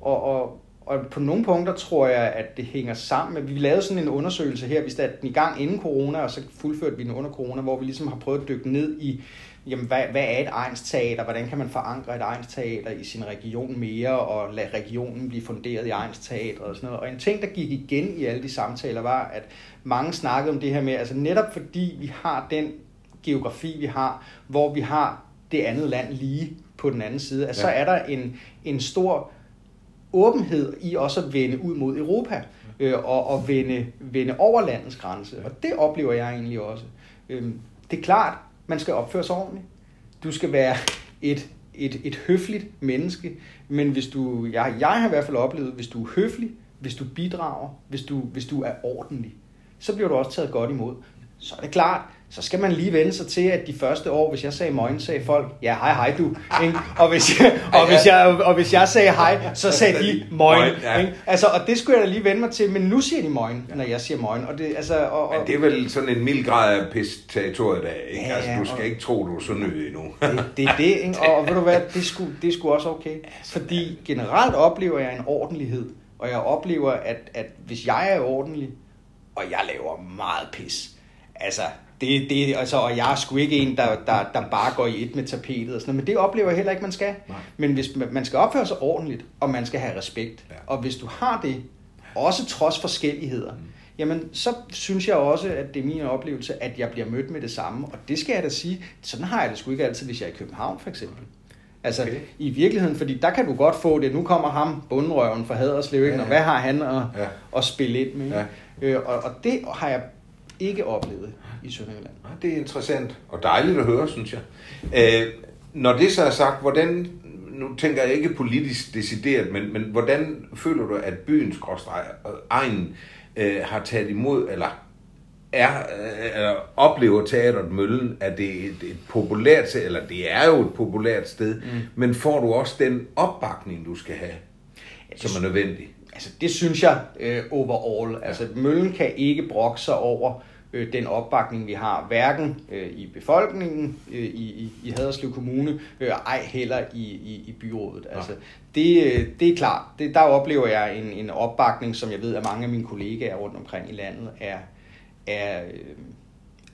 og, og, og på nogle punkter tror jeg, at det hænger sammen. med- Vi lavede sådan en undersøgelse her, vi satte den i gang inden corona, og så fuldførte vi den under corona, hvor vi ligesom har prøvet at dykke ned i, jamen, hvad, hvad er et egensteater? Hvordan kan man forankre et egensteater i sin region mere, og lade regionen blive funderet i egensteater og sådan noget. Og en ting, der gik igen i alle de samtaler, var, at mange snakkede om det her med, altså netop fordi vi har den geografi, vi har, hvor vi har det andet land lige på den anden side, at så Ja. er der en, en stor åbenhed i også at vende ud mod Europa øh, og, og vende, vende over landets grænse. Og det oplever jeg egentlig også. Øhm, det er klart, man skal opføre sig ordentligt. Du skal være et, et, et høfligt menneske, men hvis du, jeg, jeg har i hvert fald oplevet, hvis du er høflig, hvis du bidrager, hvis du, hvis du er ordentlig, så bliver du også taget godt imod. Så er det klart, så skal man lige vende sig til, at de første år, hvis jeg sagde morgen, sagde folk, ja, hej, hej du. Ikke? Og, hvis jeg, og, hvis jeg, og hvis jeg sagde hej, så sagde de morgen. Ja. Altså, og det skulle jeg da lige vende mig til, men nu siger de morgen, når jeg siger morgen. Og det, altså, og, og, Men det er vel sådan en mild grad af pis-territoriet der, ikke? Ja, altså, du skal og- ikke tro, du er så nødig endnu. det, det er det, ikke? Og, og ved du hvad, det sgu, det sgu også okay. Fordi generelt oplever jeg en ordentlighed, og jeg oplever, at, at hvis jeg er ordentlig, og jeg laver meget pis, altså, det, det, altså, og jeg er sgu ikke en, der, der, der bare går i et med tapetet og sådan noget, men det oplever jeg heller ikke, man skal. Nej. Men hvis man, skal opføre sig ordentligt, og man skal have respekt, Ja. og hvis du har det, også trods forskelligheder, mm. jamen så synes jeg også, at det er min oplevelse, at jeg bliver mødt med det samme. Og det skal jeg da sige, sådan har jeg det sgu ikke altid, hvis jeg er i København for eksempel. Altså Okay. i virkeligheden, fordi der kan du godt få det. Nu kommer ham, bundrøven fra Haderslev, ikke? Ja, Ja, og hvad har han at, Ja. at spille ind med? Ja. Øh, og, og det har jeg ikke oplevet i Sønderjylland. Nej, Det er interessant og dejligt at høre, synes jeg. Øh, når det så er sagt, hvordan, nu tænker jeg ikke politisk decideret, men, men hvordan føler du, at byens gråstreg og egen øh, har taget imod, eller er, øh, eller oplever teateret Møllen, at det er et, et populært sted, eller det er jo et populært sted, mm. men får du også den opbakning, du skal have, som er nødvendig? Altså, det synes jeg øh, overall. Altså, Møllen kan ikke brokke sig over øh, den opbakning, vi har, hverken øh, i befolkningen øh, i, i, i Haderslev Kommune, øh, ej heller i, i, i byrådet. Altså, det, øh, det er klart. Det, der oplever jeg en, en opbakning, som jeg ved, at mange af mine kollegaer rundt omkring i landet er, er, øh,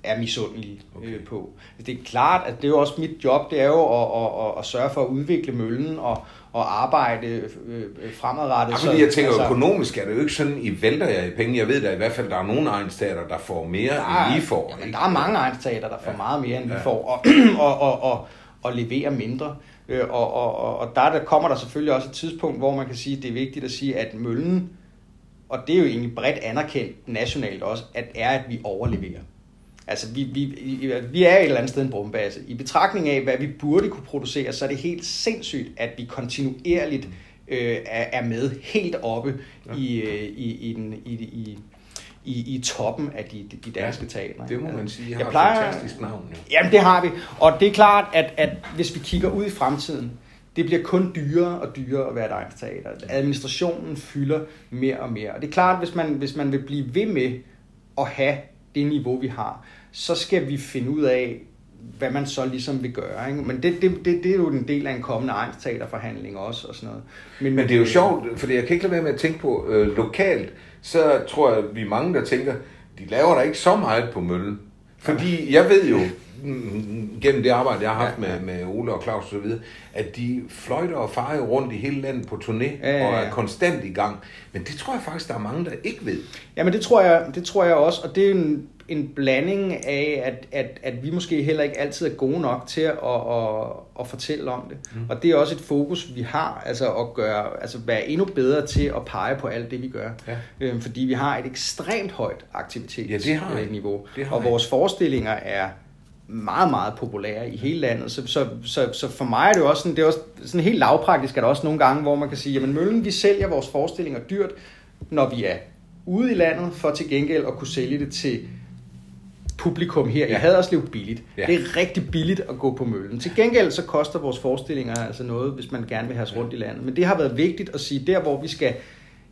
er misundelige Okay. okay. øh, på. Det er klart, at det er jo også mit job, det er jo at, at, at, at sørge for at udvikle møllen og, og arbejde øh, øh, fremadrettet. Ja, fordi jeg tænker, altså, økonomisk er det jo ikke sådan, I vælter jer i penge. Jeg ved da i hvert fald, der er nogle egenstater, der får mere, der end I får. Jamen, ikke? der er mange egenstater, der får Ja. meget mere, end vi Ja. ja. får, og, og, og, og, og leverer mindre. Øh, Og, og, og, og der, der kommer der selvfølgelig også et tidspunkt, hvor man kan sige, at det er vigtigt at sige, at møllen, og det er jo egentlig bredt anerkendt nationalt også, at er, at vi overleverer. Altså, vi, vi, vi er et eller andet sted en brumbase. I betragtning af, hvad vi burde kunne producere, så er det helt sindssygt, at vi kontinuerligt øh, er, er med helt oppe Ja. i, øh, i, i, den, i, i, i, i toppen af de, de danske teatre. Det må man sige. I har Jeg plejer, et fantastisk navn. Ja. Jamen, det har vi. Og det er klart, at, at hvis vi kigger ud i fremtiden, det bliver kun dyrere og dyrere at være et egensteater. Administrationen fylder mere og mere. Og det er klart, hvis man, hvis man vil blive ved med at have det niveau, vi har, så skal vi finde ud af, hvad man så ligesom vil gøre. Ikke? Men det, det, det, det er jo en del af en kommende egensteaterforhandling også og sådan noget. Men, Men det er jo sjovt, fordi jeg kan ikke lade være med at tænke på øh, lokalt, så tror jeg, vi er mange, der tænker, de laver der ikke så meget på møllen. Fordi jeg ved jo, gennem det arbejde, jeg har haft med, med Ole og Claus og så videre, at de fløjter og farer rundt i hele landet på turné Ja, ja, ja. og er konstant i gang. Men det tror jeg faktisk, der er mange, der ikke ved. Ja, men det tror jeg, det tror jeg også, og det er en, en blanding af, at, at, at vi måske heller ikke altid er gode nok til at, at, at fortælle om det. Mm. Og det er også et fokus, vi har, altså at gøre, altså være endnu bedre til at pege på alt det, vi gør. Ja. Øhm, fordi vi har et ekstremt højt Ja, aktivitetsniveau, Det har og vores forestillinger er meget, meget populære i hele landet. Så, så, så, så for mig er det jo også sådan, det er også sådan helt lavpraktisk, at der også nogle gange, hvor man kan sige, jamen Møllen, vi sælger vores forestillinger dyrt, når vi er ude i landet, for til gengæld at kunne sælge det til publikum her ja. Ja. i Haderslev billigt. Ja. Ja. Det er rigtig billigt at gå på Møllen. Til gengæld så koster vores forestillinger altså noget, hvis man gerne vil have os rundt i landet. Men det har været vigtigt at sige, der hvor vi skal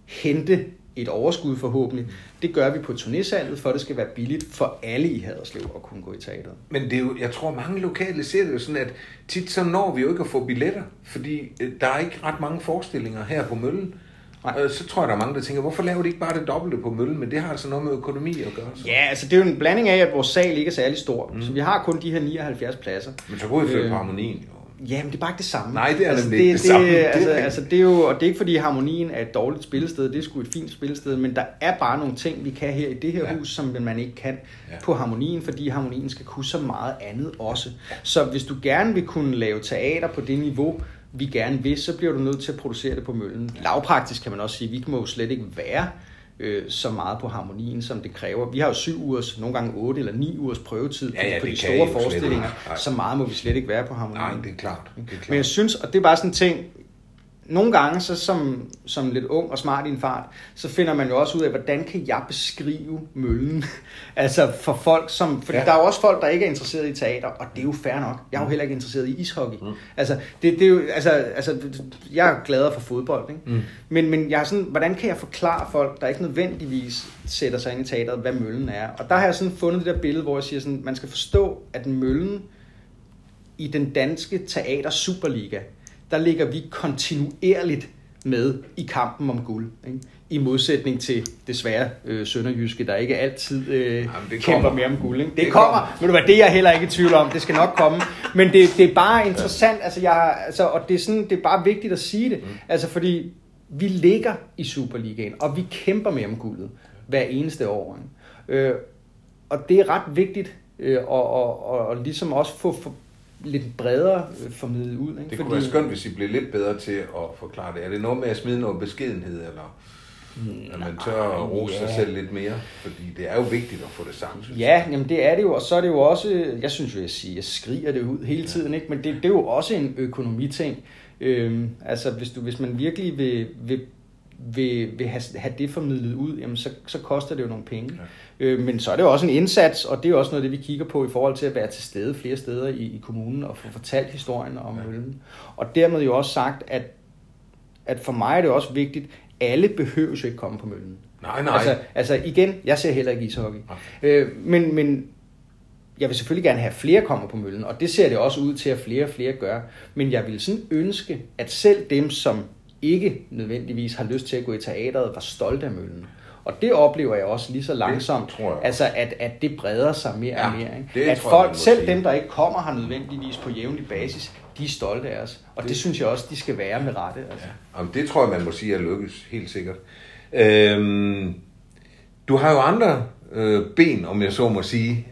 hente et overskud forhåbentlig, det gør vi på turnésalget, for det skal være billigt for alle i Haderslev at kunne gå i teateret. Men det er jo, jeg tror, mange lokale ser det jo sådan, at tit så når vi jo ikke at få billetter, fordi øh, der er ikke ret mange forestillinger her på Møllen. Nej. Så tror jeg, der er mange, der tænker, hvorfor laver de ikke bare det dobbelte på Møllen? Men det har altså noget med økonomi at gøre. Så. Ja, altså det er jo en blanding af, at vores sal ikke er særlig stor, mm. så vi har kun de her 79 pladser. Men så kunne vi flytte Øh, på harmonien. Jo. Jamen, det er bare ikke det samme. Nej, det er altså, nemlig ikke det samme. Det er altså, altså, det er jo, og det er ikke fordi harmonien er et dårligt spillested, det er sgu et fint spillested, men der er bare nogle ting, vi kan her i det her Ja. ja. hus, som man ikke kan Ja. ja. på harmonien, fordi harmonien skal kunne så meget andet også. Så hvis du gerne vil kunne lave teater på det niveau, vi gerne vil, så bliver du nødt til at producere det på møllen. Lavpraktisk kan man også sige, vi må jo slet ikke være øh, så meget på harmonien, som det kræver. Vi har jo syv ugers, nogle gange otte eller ni ugers prøvetid Ja, ja, på de store forestillinger. Så meget må vi slet ikke være på harmonien. Nej, det er klart. Det er klart. Men jeg synes, og det er bare sådan en ting, nogle gange så som, som lidt ung og smart i en fart, så finder man jo også ud af, hvordan kan jeg beskrive møllen? altså for folk som, fordi Ja. der er jo også folk, der ikke er interesseret i teater, og det er jo fair nok. Jeg er jo heller ikke interesseret i ishockey. Mm. Altså, det, det er jo, altså, altså, jeg er gladere for fodbold, ikke? Mm. Men, men jeg er sådan, hvordan kan jeg forklare folk, der ikke nødvendigvis sætter sig ind i teateret, hvad møllen er? Og der har jeg sådan fundet det der billede, hvor jeg siger sådan, man skal forstå, at møllen i den danske teater Superliga, der ligger vi kontinuerligt med i kampen om guld. Ikke? I modsætning til desværre øh, Sønderjyske, der ikke altid øh, det kæmper kommer. mere om guld. Ikke? Det, Det det kommer. kommer. Men du hvad, det er jeg heller ikke i tvivl om. Det skal nok komme. Men det, det er bare interessant, altså jeg, altså, og det er, sådan, det er bare vigtigt at sige det. Mm. Altså fordi vi ligger i Superligaen, og vi kæmper med om guldet hver eneste år. Ikke? Øh, og det er ret vigtigt øh, at, og, og, og ligesom også få for, lidt bredere øh, formidlet ud. Ikke? Det kunne være skønt, hvis I blev lidt bedre til at forklare det. Er det noget med at smide noget beskedenhed, eller at man tør at rose sig ja. selv lidt mere? Fordi det er jo vigtigt at få det synes Ja, jamen det er det jo, og så er det jo også, jeg synes jo, jeg siger, jeg skriger det ud hele tiden, ikke? men det, det er jo også en økonomiting. Øhm, altså hvis, du, hvis man virkelig vil, vil, vil, vil have, have det formidlet ud, jamen så, så koster det jo nogle penge. Ja. Øh, men så er det jo også en indsats, og det er jo også noget det, vi kigger på i forhold til at være til stede flere steder i, i kommunen og få fortalt historien om ja. Møllen. Og dermed jo også sagt, at, at for mig er det også vigtigt, alle behøver jo ikke komme på Møllen. Nej, nej. Altså, altså igen, jeg ser heller ikke ishockey. Nej. Øh, men, men jeg vil selvfølgelig gerne have, at flere kommer på møllen, og det ser det også ud til, at flere og flere gør. Men jeg vil sådan ønske, at selv dem, som ikke nødvendigvis har lyst til at gå i teateret, var stolte af møllen. Og det oplever jeg også lige så langsomt, tror jeg altså at, at det breder sig mere Ja, og mere. Ikke? det At jeg, folk, må selv sige. dem, der ikke kommer her nødvendigvis på jævnlig basis, de er stolte af os. Og det, det synes jeg også, de skal være med rette. Altså. Jamen, det tror jeg, man må sige er lykkes, helt sikkert. Øhm, du har jo andre øh, ben, om jeg så må sige.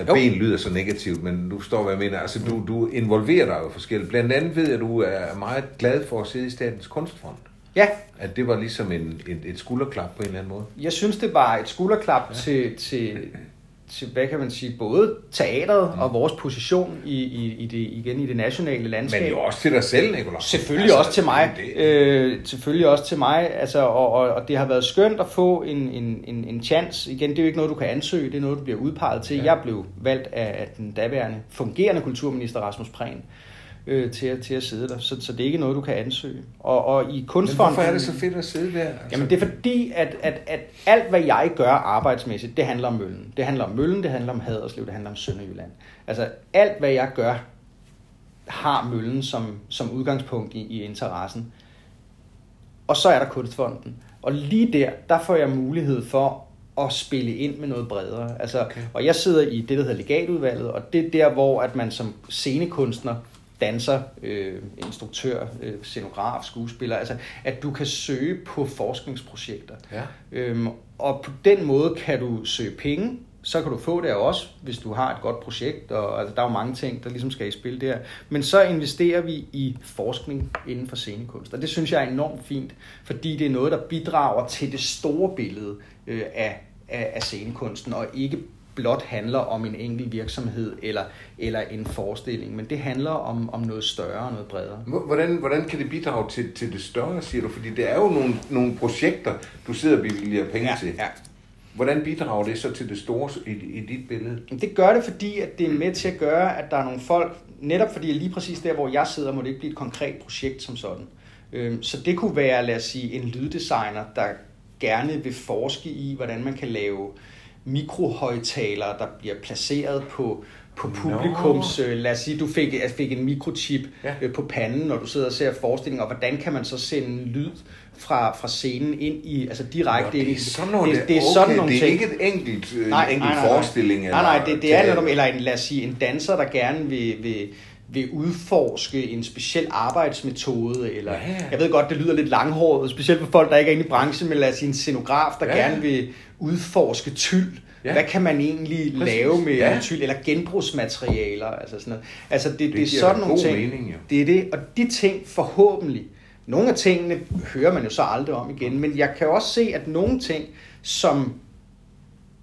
Øh, Jo. ben lyder så negativt, men du står, hvad jeg mener. Altså, du, du involverer dig jo forskelligt. Blandt andet ved jeg, at du er meget glad for at sidde i Statens Kunstfond. Ja, At det var ligesom en, et, et skulderklap på en eller anden måde. Jeg synes, det var et skulderklap ja. til, til, til, hvad kan man sige, både teateret mm. og vores position i, i, i det, igen i det nationale landskab. Men jo også til dig selv, Nicolaj. Selvfølgelig altså, også til mig. Det, Øh, selvfølgelig også til mig. Altså, og, og, og det har været skønt at få en, en, en, en chance. Igen, det er jo ikke noget, du kan ansøge. Det er noget, du bliver udpeget til. Ja. Jeg blev valgt af, af den daværende fungerende kulturminister Rasmus Prehn. øh, til, at, til at sidde der. Så, så det er ikke noget, du kan ansøge. Og, og i kunstfonden... Men hvorfor er det så fedt at sidde der? Altså? Jamen det er fordi, at, at, at alt hvad jeg gør arbejdsmæssigt, det handler om Møllen. Det handler om Møllen, det handler om Haderslev, det handler om Sønderjylland. Altså alt hvad jeg gør, har Møllen som, som udgangspunkt i, i interessen. Og så er der kunstfonden. Og lige der, der får jeg mulighed for at spille ind med noget bredere. Altså, okay. Og jeg sidder i det, der hedder legatudvalget, og det er der, hvor at man som scenekunstner, danser, øh, instruktør, øh, scenograf, skuespiller, altså at du kan søge på forskningsprojekter. Ja. Øhm, og på den måde kan du søge penge, så kan du få det også, hvis du har et godt projekt, og altså, der er jo mange ting, der ligesom skal i spil der. Men så investerer vi i forskning inden for scenekunst, og det synes jeg er enormt fint, fordi det er noget, der bidrager til det store billede øh, af, af, af scenekunsten, og ikke blot handler om en enkelt virksomhed eller, eller en forestilling, men det handler om, om noget større og noget bredere. Hvordan, hvordan kan det bidrage til, til det større, siger du? Fordi det er jo nogle, nogle projekter, du sidder og bevilger penge ja, til. Ja. Hvordan bidrager det så til det store i, i dit billede? Det gør det, fordi at det er med til at gøre, at der er nogle folk, netop fordi lige præcis der, hvor jeg sidder, må det ikke blive et konkret projekt som sådan. Øhm, så det kunne være, lad os sige, en lyddesigner, der gerne vil forske i, hvordan man kan lave mikrohøjtalere, der bliver placeret på, på publikums, no. lad os sige, du fik, fik en mikrochip ja. Øh, på panden, når du sidder og ser forestillingen, og hvordan kan man så sende lyd fra, fra scenen ind i, altså direkte Nå, ind i... Sådan noget, det, det er okay, sådan nogle det er ting. ikke et enkelt, øh, nej, en enkelt nej, nej, forestilling? Nej, nej, det, det er netop, eller en, lad os sige, en danser, der gerne vil, vil vil udforske en speciel arbejdsmetode, eller ja, jeg ved godt, det lyder lidt langhåret, specielt for folk, der ikke er inde i branchen, men lad os sige en scenograf, der ja. gerne vil udforske tyld. Ja. Hvad kan man egentlig Præcis. lave med ja. tyld, eller genbrugsmaterialer, altså sådan noget. Altså det, det, det er sådan nogle ting. Mening. Det er det, og de ting forhåbentlig, nogle af tingene hører man jo så aldrig om igen, men jeg kan også se, at nogle ting, som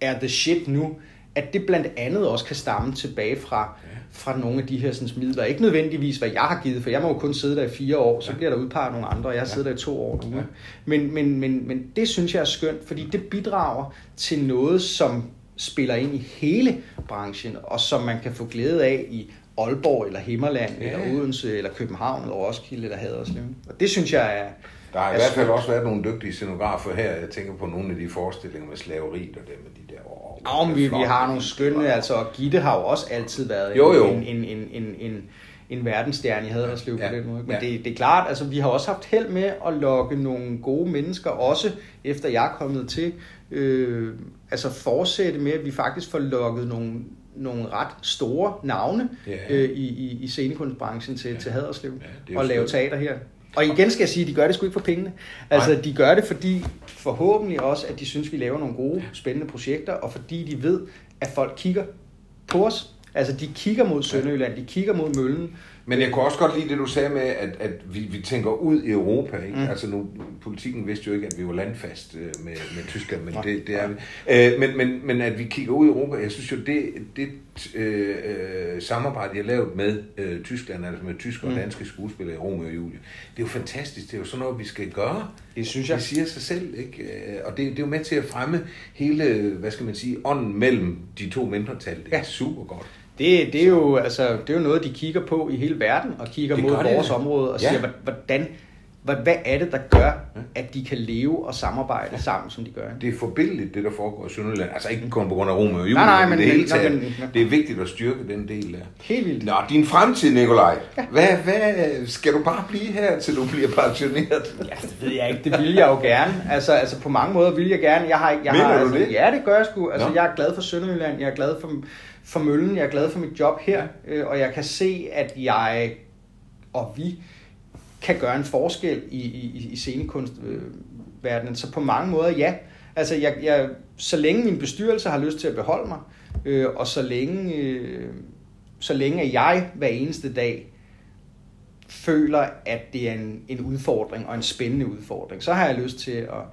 er the shit nu, at det blandt andet også kan stamme tilbage fra, fra nogle af de her sådan, midler. Ikke nødvendigvis, hvad jeg har givet, for jeg må jo kun sidde der i fire år, så bliver der udpeget nogle andre, og jeg har siddet der i to år nu. Ja. Men, men, men, men det synes jeg er skønt, fordi det bidrager til noget, som spiller ind i hele branchen, og som man kan få glæde af i Aalborg, eller Himmerland, ja. eller Odense, eller København, eller Roskilde, eller Haderslev. Og det synes jeg er, der har i hvert fald også været nogle dygtige scenografer her. Jeg tænker på nogle af de forestillinger med slaveri og det med de der år. Ja, men vi, vi har nogle skønne, altså Gitte har jo også altid været jo, jo. En, en, en, en, en, en verdensstjerne i Haderslev ja, på den måde. Men ja. det, det er klart, altså vi har også haft held med at lokke nogle gode mennesker, også efter jeg er kommet til, øh, altså fortsætte med, at vi faktisk får lukket nogle, nogle ret store navne ja. øh, i, i, i scenekunstbranchen til, ja. til Haderslev ja, og lave teater her. Og igen skal jeg sige, at de gør det sgu ikke for pengene. Altså, Nej. de gør det, fordi forhåbentlig også, at de synes, vi laver nogle gode, spændende projekter, og fordi de ved, at folk kigger på os. Altså, de kigger mod Sønderjylland, de kigger mod Møllen, men jeg kunne også godt lide det, du sagde med, at, at vi, vi tænker ud i Europa. Ikke? Mm. Altså nu, politikken vidste jo ikke, at vi var landfast øh, med, med Tyskland, men det, det er vi. Øh, men, men, men at vi kigger ud i Europa, jeg synes jo, det, det øh, øh, samarbejde, jeg har lavet med øh, Tyskland, altså med tyske og mm. danske skuespillere i Romeo og Julie, det er jo fantastisk. Det er jo sådan noget, vi skal gøre. Det synes jeg. Det siger sig selv, ikke? Øh, og det, det er jo med til at fremme hele, hvad skal man sige, ånden mellem de to mindretal. Det er ja. super godt. Det, det, er jo, altså, det er jo noget, de kigger på i hele verden, og kigger det mod vores det. område, og ja. siger, hvordan, hvad, hvad er det, der gør, at de kan leve og samarbejde ja. sammen, som de gør? Det er forbilligt, det der foregår i Sønderjylland. Altså ikke kun på grund af Romeo og Julie, nej, nej, men, det hele taget. Men, men, det er vigtigt at styrke den del der. Helt vildt. Nå, din fremtid, Nikolaj. Ja. Hvad, hvad, skal du bare blive her, til du bliver pensioneret? Ja, det ved jeg ikke. Det vil jeg jo gerne. Altså, altså på mange måder vil jeg gerne. Jeg har, jeg Mener har, du altså, det? Ja, det gør jeg sgu. Altså, jeg er glad for Sønderjylland. Jeg er glad for for møllen. Jeg er glad for mit job her, øh, og jeg kan se, at jeg og vi kan gøre en forskel i, i, i scenekunstverdenen. Så på mange måder, ja. Altså, jeg, jeg, så længe min bestyrelse har lyst til at beholde mig, øh, og så længe, øh, så længe at jeg hver eneste dag føler, at det er en, en udfordring, og en spændende udfordring, så har jeg lyst til at,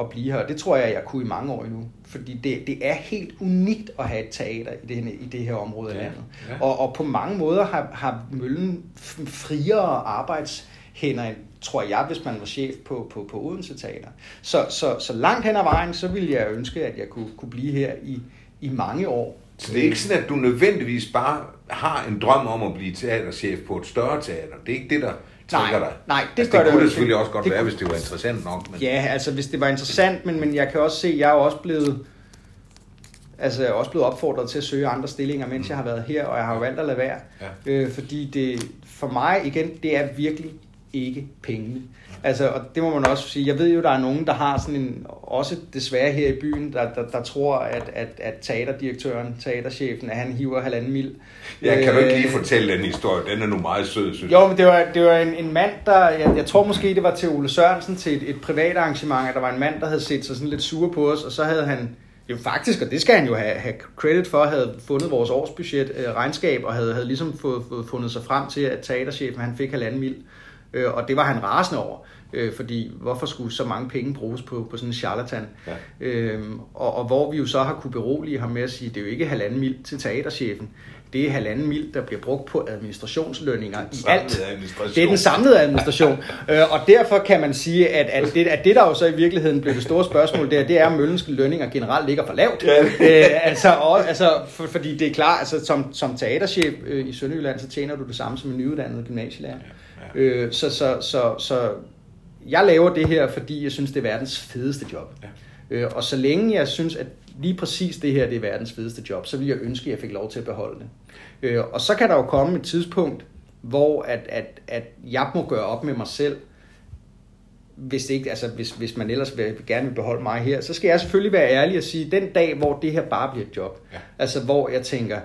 at blive her. Det tror jeg, jeg kunne i mange år endnu. Fordi det, det er helt unikt at have et teater i det, i det her område af ja, landet. Ja. Og, og på mange måder har, har Møllen friere arbejdshænder, tror jeg, hvis man var chef på, på, på Odense Teater. Så, så, så langt hen ad vejen, så ville jeg ønske, at jeg kunne, kunne blive her i, i mange år. Så det er ikke sådan, at du nødvendigvis bare har en drøm om at blive teaterchef på et større teater. Det er ikke det, der trækker dig. Nej, det altså, gør det det kunne det ikke. selvfølgelig også godt Det være, hvis det var interessant nok. Men... Ja, altså hvis det var interessant, men, men jeg kan også se, jeg er jo også blevet, altså jeg er også blevet opfordret til at søge andre stillinger, mens jeg har været her, og jeg har jo valgt at lade være. Ja. Øh, fordi det, for mig igen, det er virkelig ikke pengene. Altså, og det må man også sige. Jeg ved jo, der er nogen, der har sådan en, også desværre her i byen, der, der, der tror, at, at, at teaterdirektøren, teaterchefen, at han hiver halvanden mil. Ja, kan du ikke lige Øh, fortælle den historie? Den er nu meget sød, synes jo, men det var, det var en, en mand, der... Jeg, jeg tror måske, det var til Ole Sørensen til et, et privat arrangement, at der var en mand, der havde set sig sådan lidt sur på os, og så havde han jo faktisk, og det skal han jo have, have credit for, havde fundet vores årsbudget, øh, regnskab, og havde, havde ligesom fået, fået fundet sig frem til, at teaterchefen han fik halvanden mil. Øh, og det var han rasende over, øh, fordi hvorfor skulle så mange penge bruges på, på sådan en charlatan? Ja. Øhm, og, og hvor vi jo så har kunne berolige ham med at sige, det er jo ikke halvanden mil til teaterchefen, det er halvanden mil, der bliver brugt på administrationslønninger i alt. administration. Det er den samlede administration. øh, og derfor kan man sige, at, at, det, at det, der jo så i virkeligheden blev det store spørgsmål, det er, det er at møllenske lønninger generelt ligger for lavt. Ja. øh, altså, og, altså for, fordi det er klart, altså, som, som teaterchef øh, i Sønderjylland, så tjener du det samme som en nyuddannet gymnasielærer. Ja. Øh, så, så, så, så jeg laver det her, fordi jeg synes, det er verdens fedeste job. Ja. Øh, og så længe jeg synes, at lige præcis det her det er verdens fedeste job, så vil jeg ønske, at jeg fik lov til at beholde det. Øh, og så kan der jo komme et tidspunkt, hvor at, at, at jeg må gøre op med mig selv, hvis, det ikke, altså hvis, hvis man ellers vil, gerne vil beholde mig her, så skal jeg selvfølgelig være ærlig og sige, den dag, hvor det her bare bliver et job, Ja. altså hvor jeg tænker,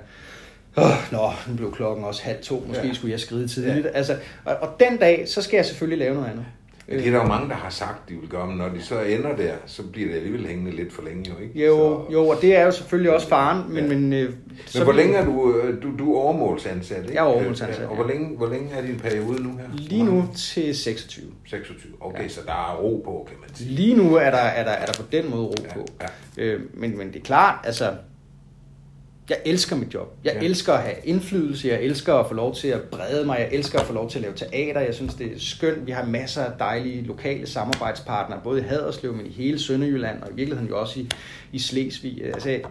Åh, nå, nu blev klokken også halv to, måske Ja. ja. skulle jeg skride tidligt. Ja. Altså, og, og den dag, så skal jeg selvfølgelig lave noget andet. Men det er der jo mange, der har sagt, de vil gøre, men når de så ender der, så bliver det alligevel hængende lidt for længe, jo ikke? Jo, så, jo, og det er jo selvfølgelig også faren, men... Ja. men, øh, Men hvor længe er du, øh, du, du er overmålsansat, ikke? Jeg er overmålsansat, Ja, Og ja. hvor længe, hvor længe er din periode nu her? Lige nu til 26. 26. Okay, ja. så der er ro på, kan man sige. Lige nu er der, er der, er der på den måde ro Ja, på. ja. Øh, men, men det er klart, altså... Jeg elsker mit job. Jeg Ja. elsker at have indflydelse. Jeg elsker at få lov til at brede mig. Jeg elsker at få lov til at lave teater. Jeg synes, det er skønt. Vi har masser af dejlige lokale samarbejdspartnere, både i Haderslev, men i hele Sønderjylland, og i virkeligheden jo også i, i Slesvig. Altså, jeg,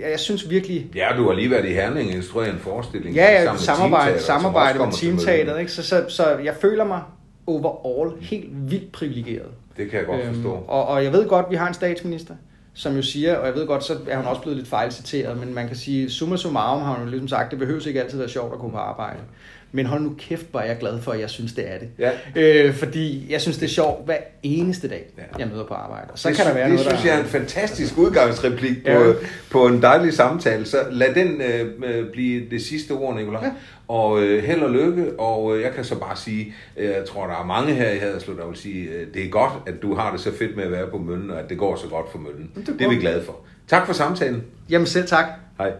jeg, jeg synes virkelig, Ja, du har lige været i Herning og instrueret en forestilling. Ja, ja, sammen samarbejde, samarbejde med teamteateret, ikke? Så, så, så jeg føler mig overall helt vildt privilegeret. Det kan jeg godt forstå. Øhm, og, og jeg ved godt, vi har en statsminister, som jo siger, og jeg ved godt, så er hun også blevet lidt fejlciteret, men man kan sige, summa summarum har hun jo ligesom sagt, det behøves ikke altid være sjovt at gå på arbejde. Men hold nu kæft, hvor er jeg glad for, at jeg synes, det er det. Ja. Øh, fordi jeg synes, det er sjovt hver eneste dag, Ja. jeg møder på arbejde. Og så det kan der være det noget, synes der... jeg er en fantastisk udgangsreplik på, Ja. på en dejlig samtale. Så lad den øh, øh, blive det sidste ord, Nicolaj. Ja. Og øh, held og lykke, og øh, jeg kan så bare sige, øh, jeg tror, der er mange her i Haderslev, der vil sige, øh, det er godt, at du har det så fedt med at være på møllen, og at det går så godt for møllen. Det Det, er vi glade for. Tak for samtalen. Jamen selv tak. Hej.